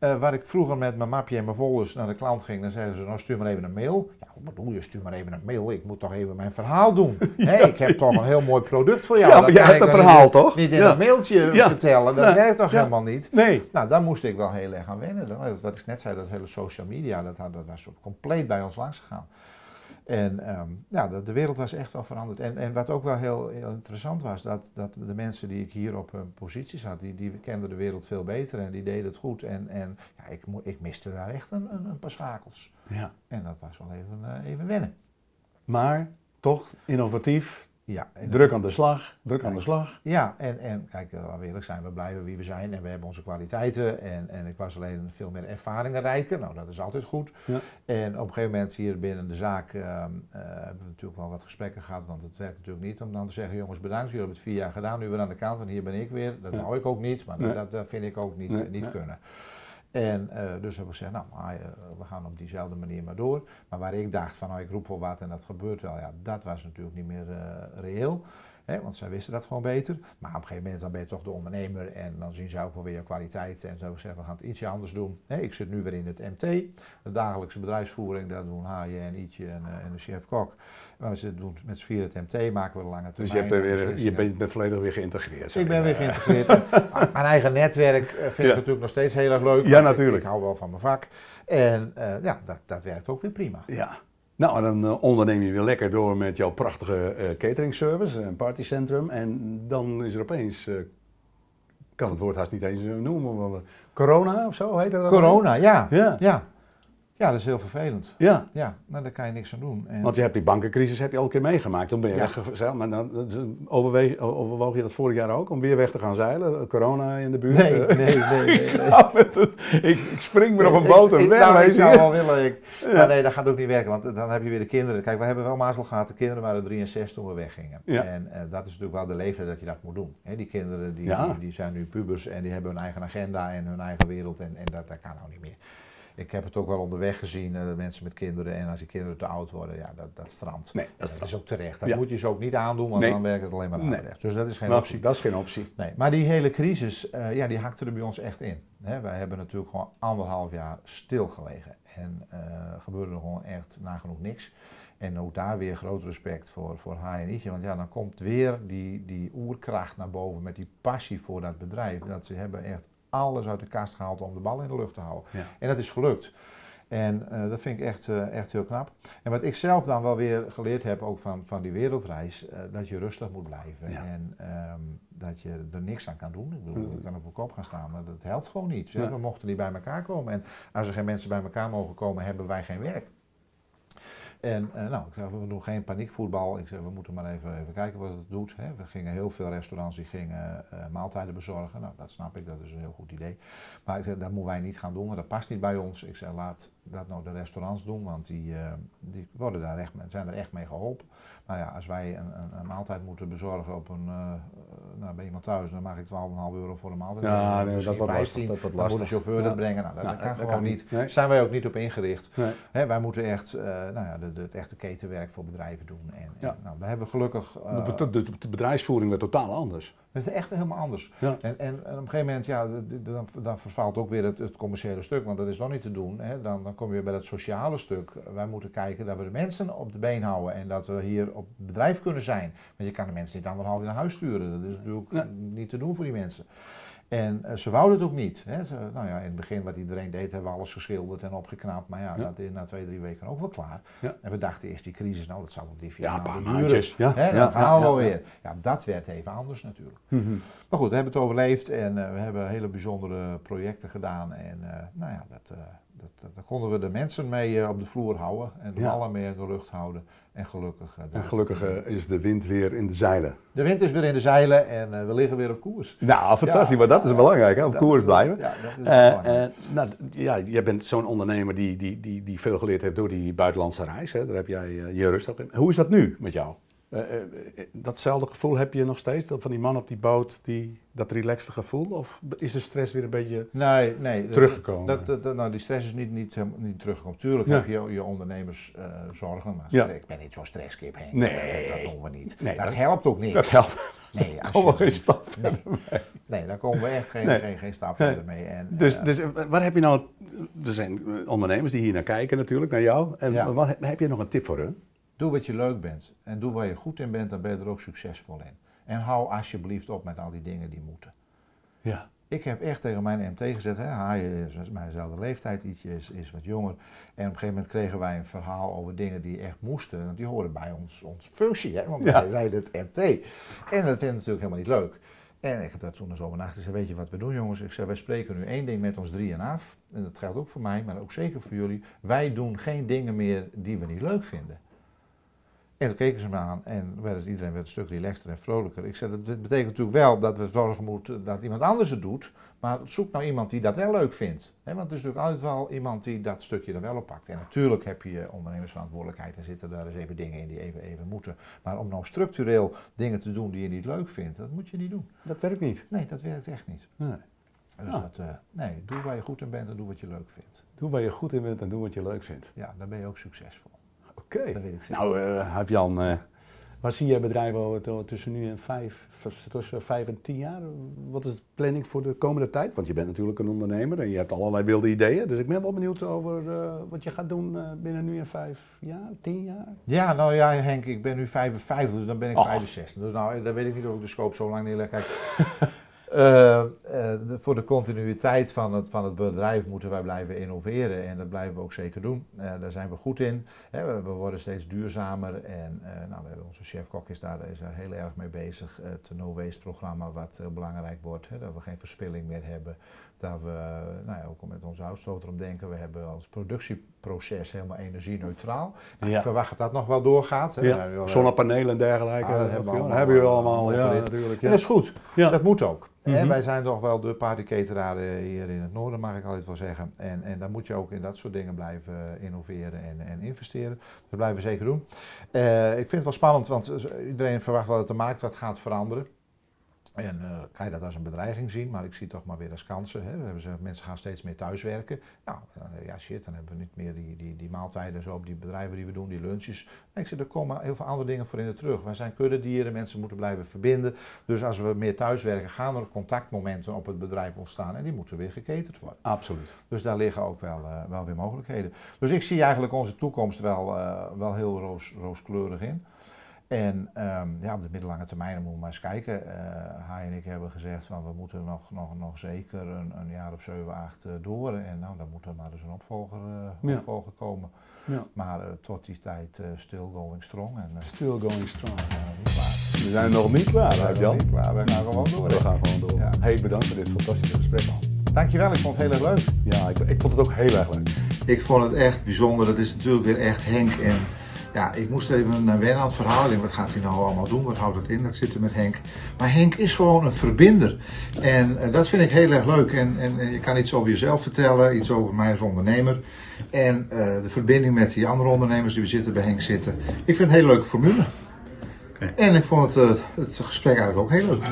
Uh, waar ik vroeger met mijn mapje en mijn folders naar de klant ging, dan zeiden ze, nou stuur maar even een mail. Ja, wat bedoel je, stuur maar even een mail. Ik moet toch even mijn verhaal doen. ja. hey, ik heb toch een heel mooi product voor jou. Ja, maar jij hebt een verhaal, niet, toch? Niet in een mailtje vertellen, dat werkt toch helemaal niet? Nee. Nou, daar moest ik wel heel erg aan wennen. Wat ik net zei, dat hele social media, dat, dat was compleet bij ons langs gegaan. En um, ja, de, de, wereld was echt wel veranderd. En, en wat ook wel heel, heel, interessant was, dat, dat de mensen die ik hier op hun posities had, die, die kenden de wereld veel beter en die deden het goed. En, en ja, ik, ik miste daar echt een, een, een paar schakels. Ja. En dat was wel even, uh, even wennen. Maar toch innovatief, ja, druk aan de slag, druk aan de slag. Ja, en, en kijk, laten we eerlijk zijn, we blijven wie we zijn en we hebben onze kwaliteiten. En, en ik was alleen veel meer ervaringenrijker, nou dat is altijd goed. Ja. En op een gegeven moment hier binnen de zaak uh, uh, hebben we natuurlijk wel wat gesprekken gehad, want het werkt natuurlijk niet om dan te zeggen, jongens bedankt, jullie hebben het vier jaar gedaan, nu weer aan de kant en hier ben ik weer. Dat ja. hou ik ook niet, maar Nee. dat, dat vind ik ook niet, Nee, niet kunnen. En uh, dus hebben we gezegd, nou, uh, we gaan op diezelfde manier maar door. Maar waar ik dacht van, nou, ik roep wel wat en dat gebeurt wel, ja, dat was natuurlijk niet meer uh, reëel. Hè, want zij wisten dat gewoon beter. Maar op een gegeven moment dan ben je toch de ondernemer en dan zien ze ook wel weer je kwaliteit. En zo hebben we gaan het ietsje anders doen. Ik zit nu weer in het MT, de dagelijkse bedrijfsvoering, dat doen Haaien en Ietje en, en de chef-kok. Maar we doen met vier het MT, maken we de lange termijn. Dus je, hebt er weer, je bent, bent volledig weer geïntegreerd. Ik ben weer geïntegreerd. mijn eigen netwerk vind ja. ik natuurlijk nog steeds heel erg leuk. Ja, natuurlijk. Ik, ik, hou wel van mijn vak. En uh, ja, dat, dat werkt ook weer prima. Ja. Nou, en dan uh, onderneem je weer lekker door met jouw prachtige uh, catering service, een partycentrum. En dan is er opeens, ik kan het woord haast niet eens noemen, maar corona of zo heet dat? Corona, ja. ja. ja. Ja, dat is heel vervelend. Ja. Ja, nou, daar kan je niks aan doen. En Want je hebt die bankencrisis heb je al een keer meegemaakt. Dan ben je ja. weggezeild. Maar dan overweeg, overwoog je dat vorig jaar ook om weer weg te gaan zeilen? Corona in de buurt? Nee, nee, nee. nee, nee. ik, ik, spring weer op een boot en ik, weg. Nou, ik zou wel willen. Ik, ja. Maar nee, dat gaat ook niet werken. Want dan heb je weer de kinderen. Kijk, we hebben wel mazzel gehad. De kinderen waren drie en zes toen we weggingen. Ja. En uh, dat is natuurlijk wel de leeftijd dat je dat moet doen. He, die kinderen die, die, zijn nu pubers en die hebben hun eigen agenda en hun eigen wereld. En, en dat, dat kan nou niet meer. Ik heb het ook wel onderweg gezien, uh, mensen met kinderen. En als die kinderen te oud worden, ja, dat, dat strandt. Nee, dat, dat is ook terecht. Dat ja. moet je ze ook niet aandoen, want nee. dan werkt het alleen maar. Nee. Dus dat is geen optie. Dat is geen optie. Nee, maar die hele crisis, uh, ja, die hakte er bij ons echt in. He, wij hebben natuurlijk gewoon anderhalf jaar stilgelegen. En uh, gebeurde er gewoon echt nagenoeg niks. En ook daar weer groot respect voor, voor HNI'tje. Want ja, dan komt weer die, die oerkracht naar boven met die passie voor dat bedrijf. Dat ze hebben echt alles uit de kast gehaald om de bal in de lucht te houden. Ja. En dat is gelukt. En uh, dat vind ik echt, uh, echt heel knap. En wat ik zelf dan wel weer geleerd heb, ook van, van die wereldreis, uh, dat je rustig moet blijven. Ja. En um, dat je er niks aan kan doen. Ik bedoel, je kan op mijn kop gaan staan, maar dat helpt gewoon niet. Ja. We mochten niet bij elkaar komen. En als er geen mensen bij elkaar mogen komen, hebben wij geen werk. En uh, nou, ik zeg, we doen geen paniekvoetbal. Ik zeg, we moeten maar even, even kijken wat het doet. Hè. We gingen heel veel restaurants die gingen uh, maaltijden bezorgen. Nou, dat snap ik, dat is een heel goed idee. Maar ik zeg, dat moeten wij niet gaan doen, dat past niet bij ons. Ik zeg, laat dat nou de restaurants doen, want die, uh, die worden daar echt, zijn er echt mee geholpen. Maar ja, als wij een, een, een maaltijd moeten bezorgen op een, nou, bij iemand thuis, dan mag ik 12,5 euro voor een maaltijd. Ja, nee, dat wordt 15, lastig. Dat, dat moet de chauffeur ja. dat brengen. Nou, dat, ja, dat kan dat gewoon kan niet. Nee. Zijn wij ook niet op ingericht. Nee. Hè, wij moeten echt, nou ja, de, de, het echte ketenwerk voor bedrijven doen. En, ja. en nou, we hebben gelukkig... Uh, de, de, de, bedrijfsvoering werd totaal anders. Het is echt helemaal anders. Ja. En, en, en, op een gegeven moment, ja, dan, dan vervaalt ook weer het, het, commerciële stuk, want dat is dan niet te doen. Hè. Dan, dan kom je bij dat sociale stuk. Wij moeten kijken dat we de mensen op de been houden en dat we hier op het bedrijf kunnen zijn. Want je kan de mensen niet anderhalf uur naar huis sturen. Dat is natuurlijk niet te doen voor die mensen. En uh, ze wouden het ook niet. Hè. Ze, nou ja, in het begin wat iedereen deed, hebben we alles geschilderd en opgeknapt. Maar ja, Ja. dat is na twee, drie weken ook wel klaar. Ja. En we dachten eerst die crisis, nou dat zal wel drie, vier Ja, paar maandjes. Ja, Hè, dan gaan we wel weer. Ja, dat werd even anders natuurlijk. Mhm. Maar goed, we hebben het overleefd en eh, we hebben hele bijzondere projecten gedaan. En eh, nou ja, dat, eh, dat, dat, daar konden we de mensen mee eh, op de vloer houden en de ballen mee in de lucht houden. En gelukkig. eh, En dat- gelukkig eh, is de wind weer in de zeilen. De wind is weer in de zeilen en eh, we liggen weer op koers. Nou, fantastisch, Ja. maar dat is belangrijk, hè? op koers blijven. Ja, dat is nou, ja, jij bent zo'n ondernemer die, die, die, die veel geleerd heeft door die buitenlandse reis. Hè? Daar heb jij je rust op. Hoe is dat nu met jou? Eh, eh, eh, datzelfde gevoel heb je nog steeds? Dat van die man op die boot, die, dat relaxte gevoel? Of is de stress weer een beetje... Nee, nee. Teruggekomen. Dat, dat, dat- nou, die stress is niet, niet, niet teruggekomen. Tuurlijk Ja. heb je je ondernemerszorgen, maar Ja. stre- ik ben niet zo'n stresskip, Henk. Nee. Dat, dat doen we niet. Nee, dat, helpt ook niet. Dat helpt. Nee, als je- geen stap nee, mee. nee, daar komen we echt geen, Nee. geen, geen stap verder mee. En, Dus, eh, dus waar heb je nou... Er zijn ondernemers die hier naar kijken natuurlijk, naar jou. En Ja. wat, heb je nog een tip voor hun? Doe wat je leuk bent. En doe waar je goed in bent, dan ben je er ook succesvol in. En hou alsjeblieft op met al die dingen die moeten. Ja. Ik heb echt tegen mijn MT hè, Haaien is mijnzelfde leeftijd, ietsje is, is wat jonger. En op een gegeven moment kregen wij een verhaal over dingen die echt moesten. Want die horen bij ons, ons functie, hè, want Ja. wij zijn het MT. En dat vinden we natuurlijk helemaal niet leuk. En ik heb daar toen eens over nagedacht. Ik zei, weet je wat we doen jongens? Ik zei, wij spreken nu één ding met ons drieën af. En dat geldt ook voor mij, maar ook zeker voor jullie. Wij doen geen dingen meer die we niet leuk vinden. En toen keken ze me aan en werd het, iedereen werd een stuk relaxter en vrolijker. Ik zei, dat betekent natuurlijk wel dat we zorgen moeten dat iemand anders het doet. Maar zoek nou iemand die dat wel leuk vindt. Want er is natuurlijk altijd wel iemand die dat stukje er wel op pakt. En natuurlijk heb je ondernemersverantwoordelijkheid en zitten daar eens even dingen in die even, even moeten. Maar om nou structureel dingen te doen die je niet leuk vindt, dat moet je niet doen. Dat werkt niet. Nee, dat werkt echt niet. Nee. Dus Ah. dat, eh, nee, doe waar je goed in bent en doe wat je leuk vindt. Doe waar je goed in bent en doe wat je leuk vindt. Ja, dan ben je ook succesvol. Oké. Dat weet ik zeker. Nou, eh Huip-Jan, eh, waar zie jij bedrijven over to- tussen nu en vijf, tussen vijf en tien jaar? Wat is de planning voor de komende tijd? Want je bent natuurlijk een ondernemer en je hebt allerlei wilde ideeën. Dus ik ben wel benieuwd over eh, wat je gaat doen eh, binnen nu en vijf jaar, tien jaar. Ja, nou ja, Henk, ik ben nu 55, dus dan ben ik Oh. 65. Dus nou, dan weet ik niet of ik de scope zo lang neerleg. Kijk, eh, eh, de- voor de continuïteit van het, van het bedrijf moeten wij blijven innoveren en dat blijven we ook zeker doen. Eh, daar zijn we goed in. Hè, we, we worden steeds duurzamer en eh, nou, we hebben onze chef-kok is daar, is daar heel erg mee bezig. Het No Waste programma wat belangrijk wordt, hè, dat we geen verspilling meer hebben. Dat we nou ja, ook met onze uitstoter om denken. We hebben als productieproces helemaal energie-neutraal. Nou, Ja. Ik verwacht dat dat nog wel doorgaat. hè. Nou, Zonnepanelen en dergelijke. Ah, dat eh, hebben we allemaal, eh. Ja, natuurlijk. En Ja. dat is goed. Ja. Dat moet ook. En wij zijn toch wel de partycateraren hier in het noorden, mag ik altijd wel zeggen. En, en dan moet je ook in dat soort dingen blijven innoveren en, en investeren. Dat blijven we zeker doen. Eh, ik vind het wel spannend, want iedereen verwacht wel dat de markt wat gaat veranderen. En eh, kan je dat als een bedreiging zien, maar ik zie het toch maar weer als kansen. Hè. We hebben ze- mensen gaan steeds meer thuiswerken. Nou, eh, ja shit, dan hebben we niet meer die, die, die maaltijden zo op die bedrijven die we doen, die lunches. Ik zeg, er komen heel veel andere dingen voor in de terug. Wij zijn kuddedieren, mensen moeten blijven verbinden. Dus als we meer thuiswerken, gaan er contactmomenten op het bedrijf ontstaan en die moeten weer geketerd worden. Absoluut. Dus daar liggen ook wel, eh, wel weer mogelijkheden. Dus ik zie eigenlijk onze toekomst wel, wel heel roos, rooskleurig in. En ehm, ja, op de middellange termijn moeten we maar eens kijken. Eh hij en ik hebben gezegd van we moeten nog, nog, nog zeker een, een jaar of zeven, acht eh, door. En nou, dan moet er maar dus een opvolger, eh, Ja. opvolger komen. Ja. Maar eh, tot die tijd eh, still going strong. En, Still going strong. we zijn nog niet klaar. We zijn nog niet klaar, We zijn nog Huip-Jan. niet klaar. We gaan gewoon door. We gaan gewoon door. Ja. Hey, bedankt voor dit fantastische gesprek, man. Dankjewel, ik vond het heel erg leuk. Ja, ik, ik vond het ook heel erg leuk. Ik vond het echt bijzonder. Dat is natuurlijk weer echt Henk. En ja, ik moest even naar wennen aan het verhaal. Denk, wat gaat hij nou allemaal doen? Wat houdt het in? Dat zitten met Henk. Maar Henk is gewoon een verbinder. En eh, dat vind ik heel erg leuk. En, en, en je kan iets over jezelf vertellen, iets over mij als ondernemer. En eh, de verbinding met die andere ondernemers die we zitten bij Henk zitten. Ik vind het een hele leuke formule. En ik vond het, eh, het gesprek eigenlijk ook heel leuk.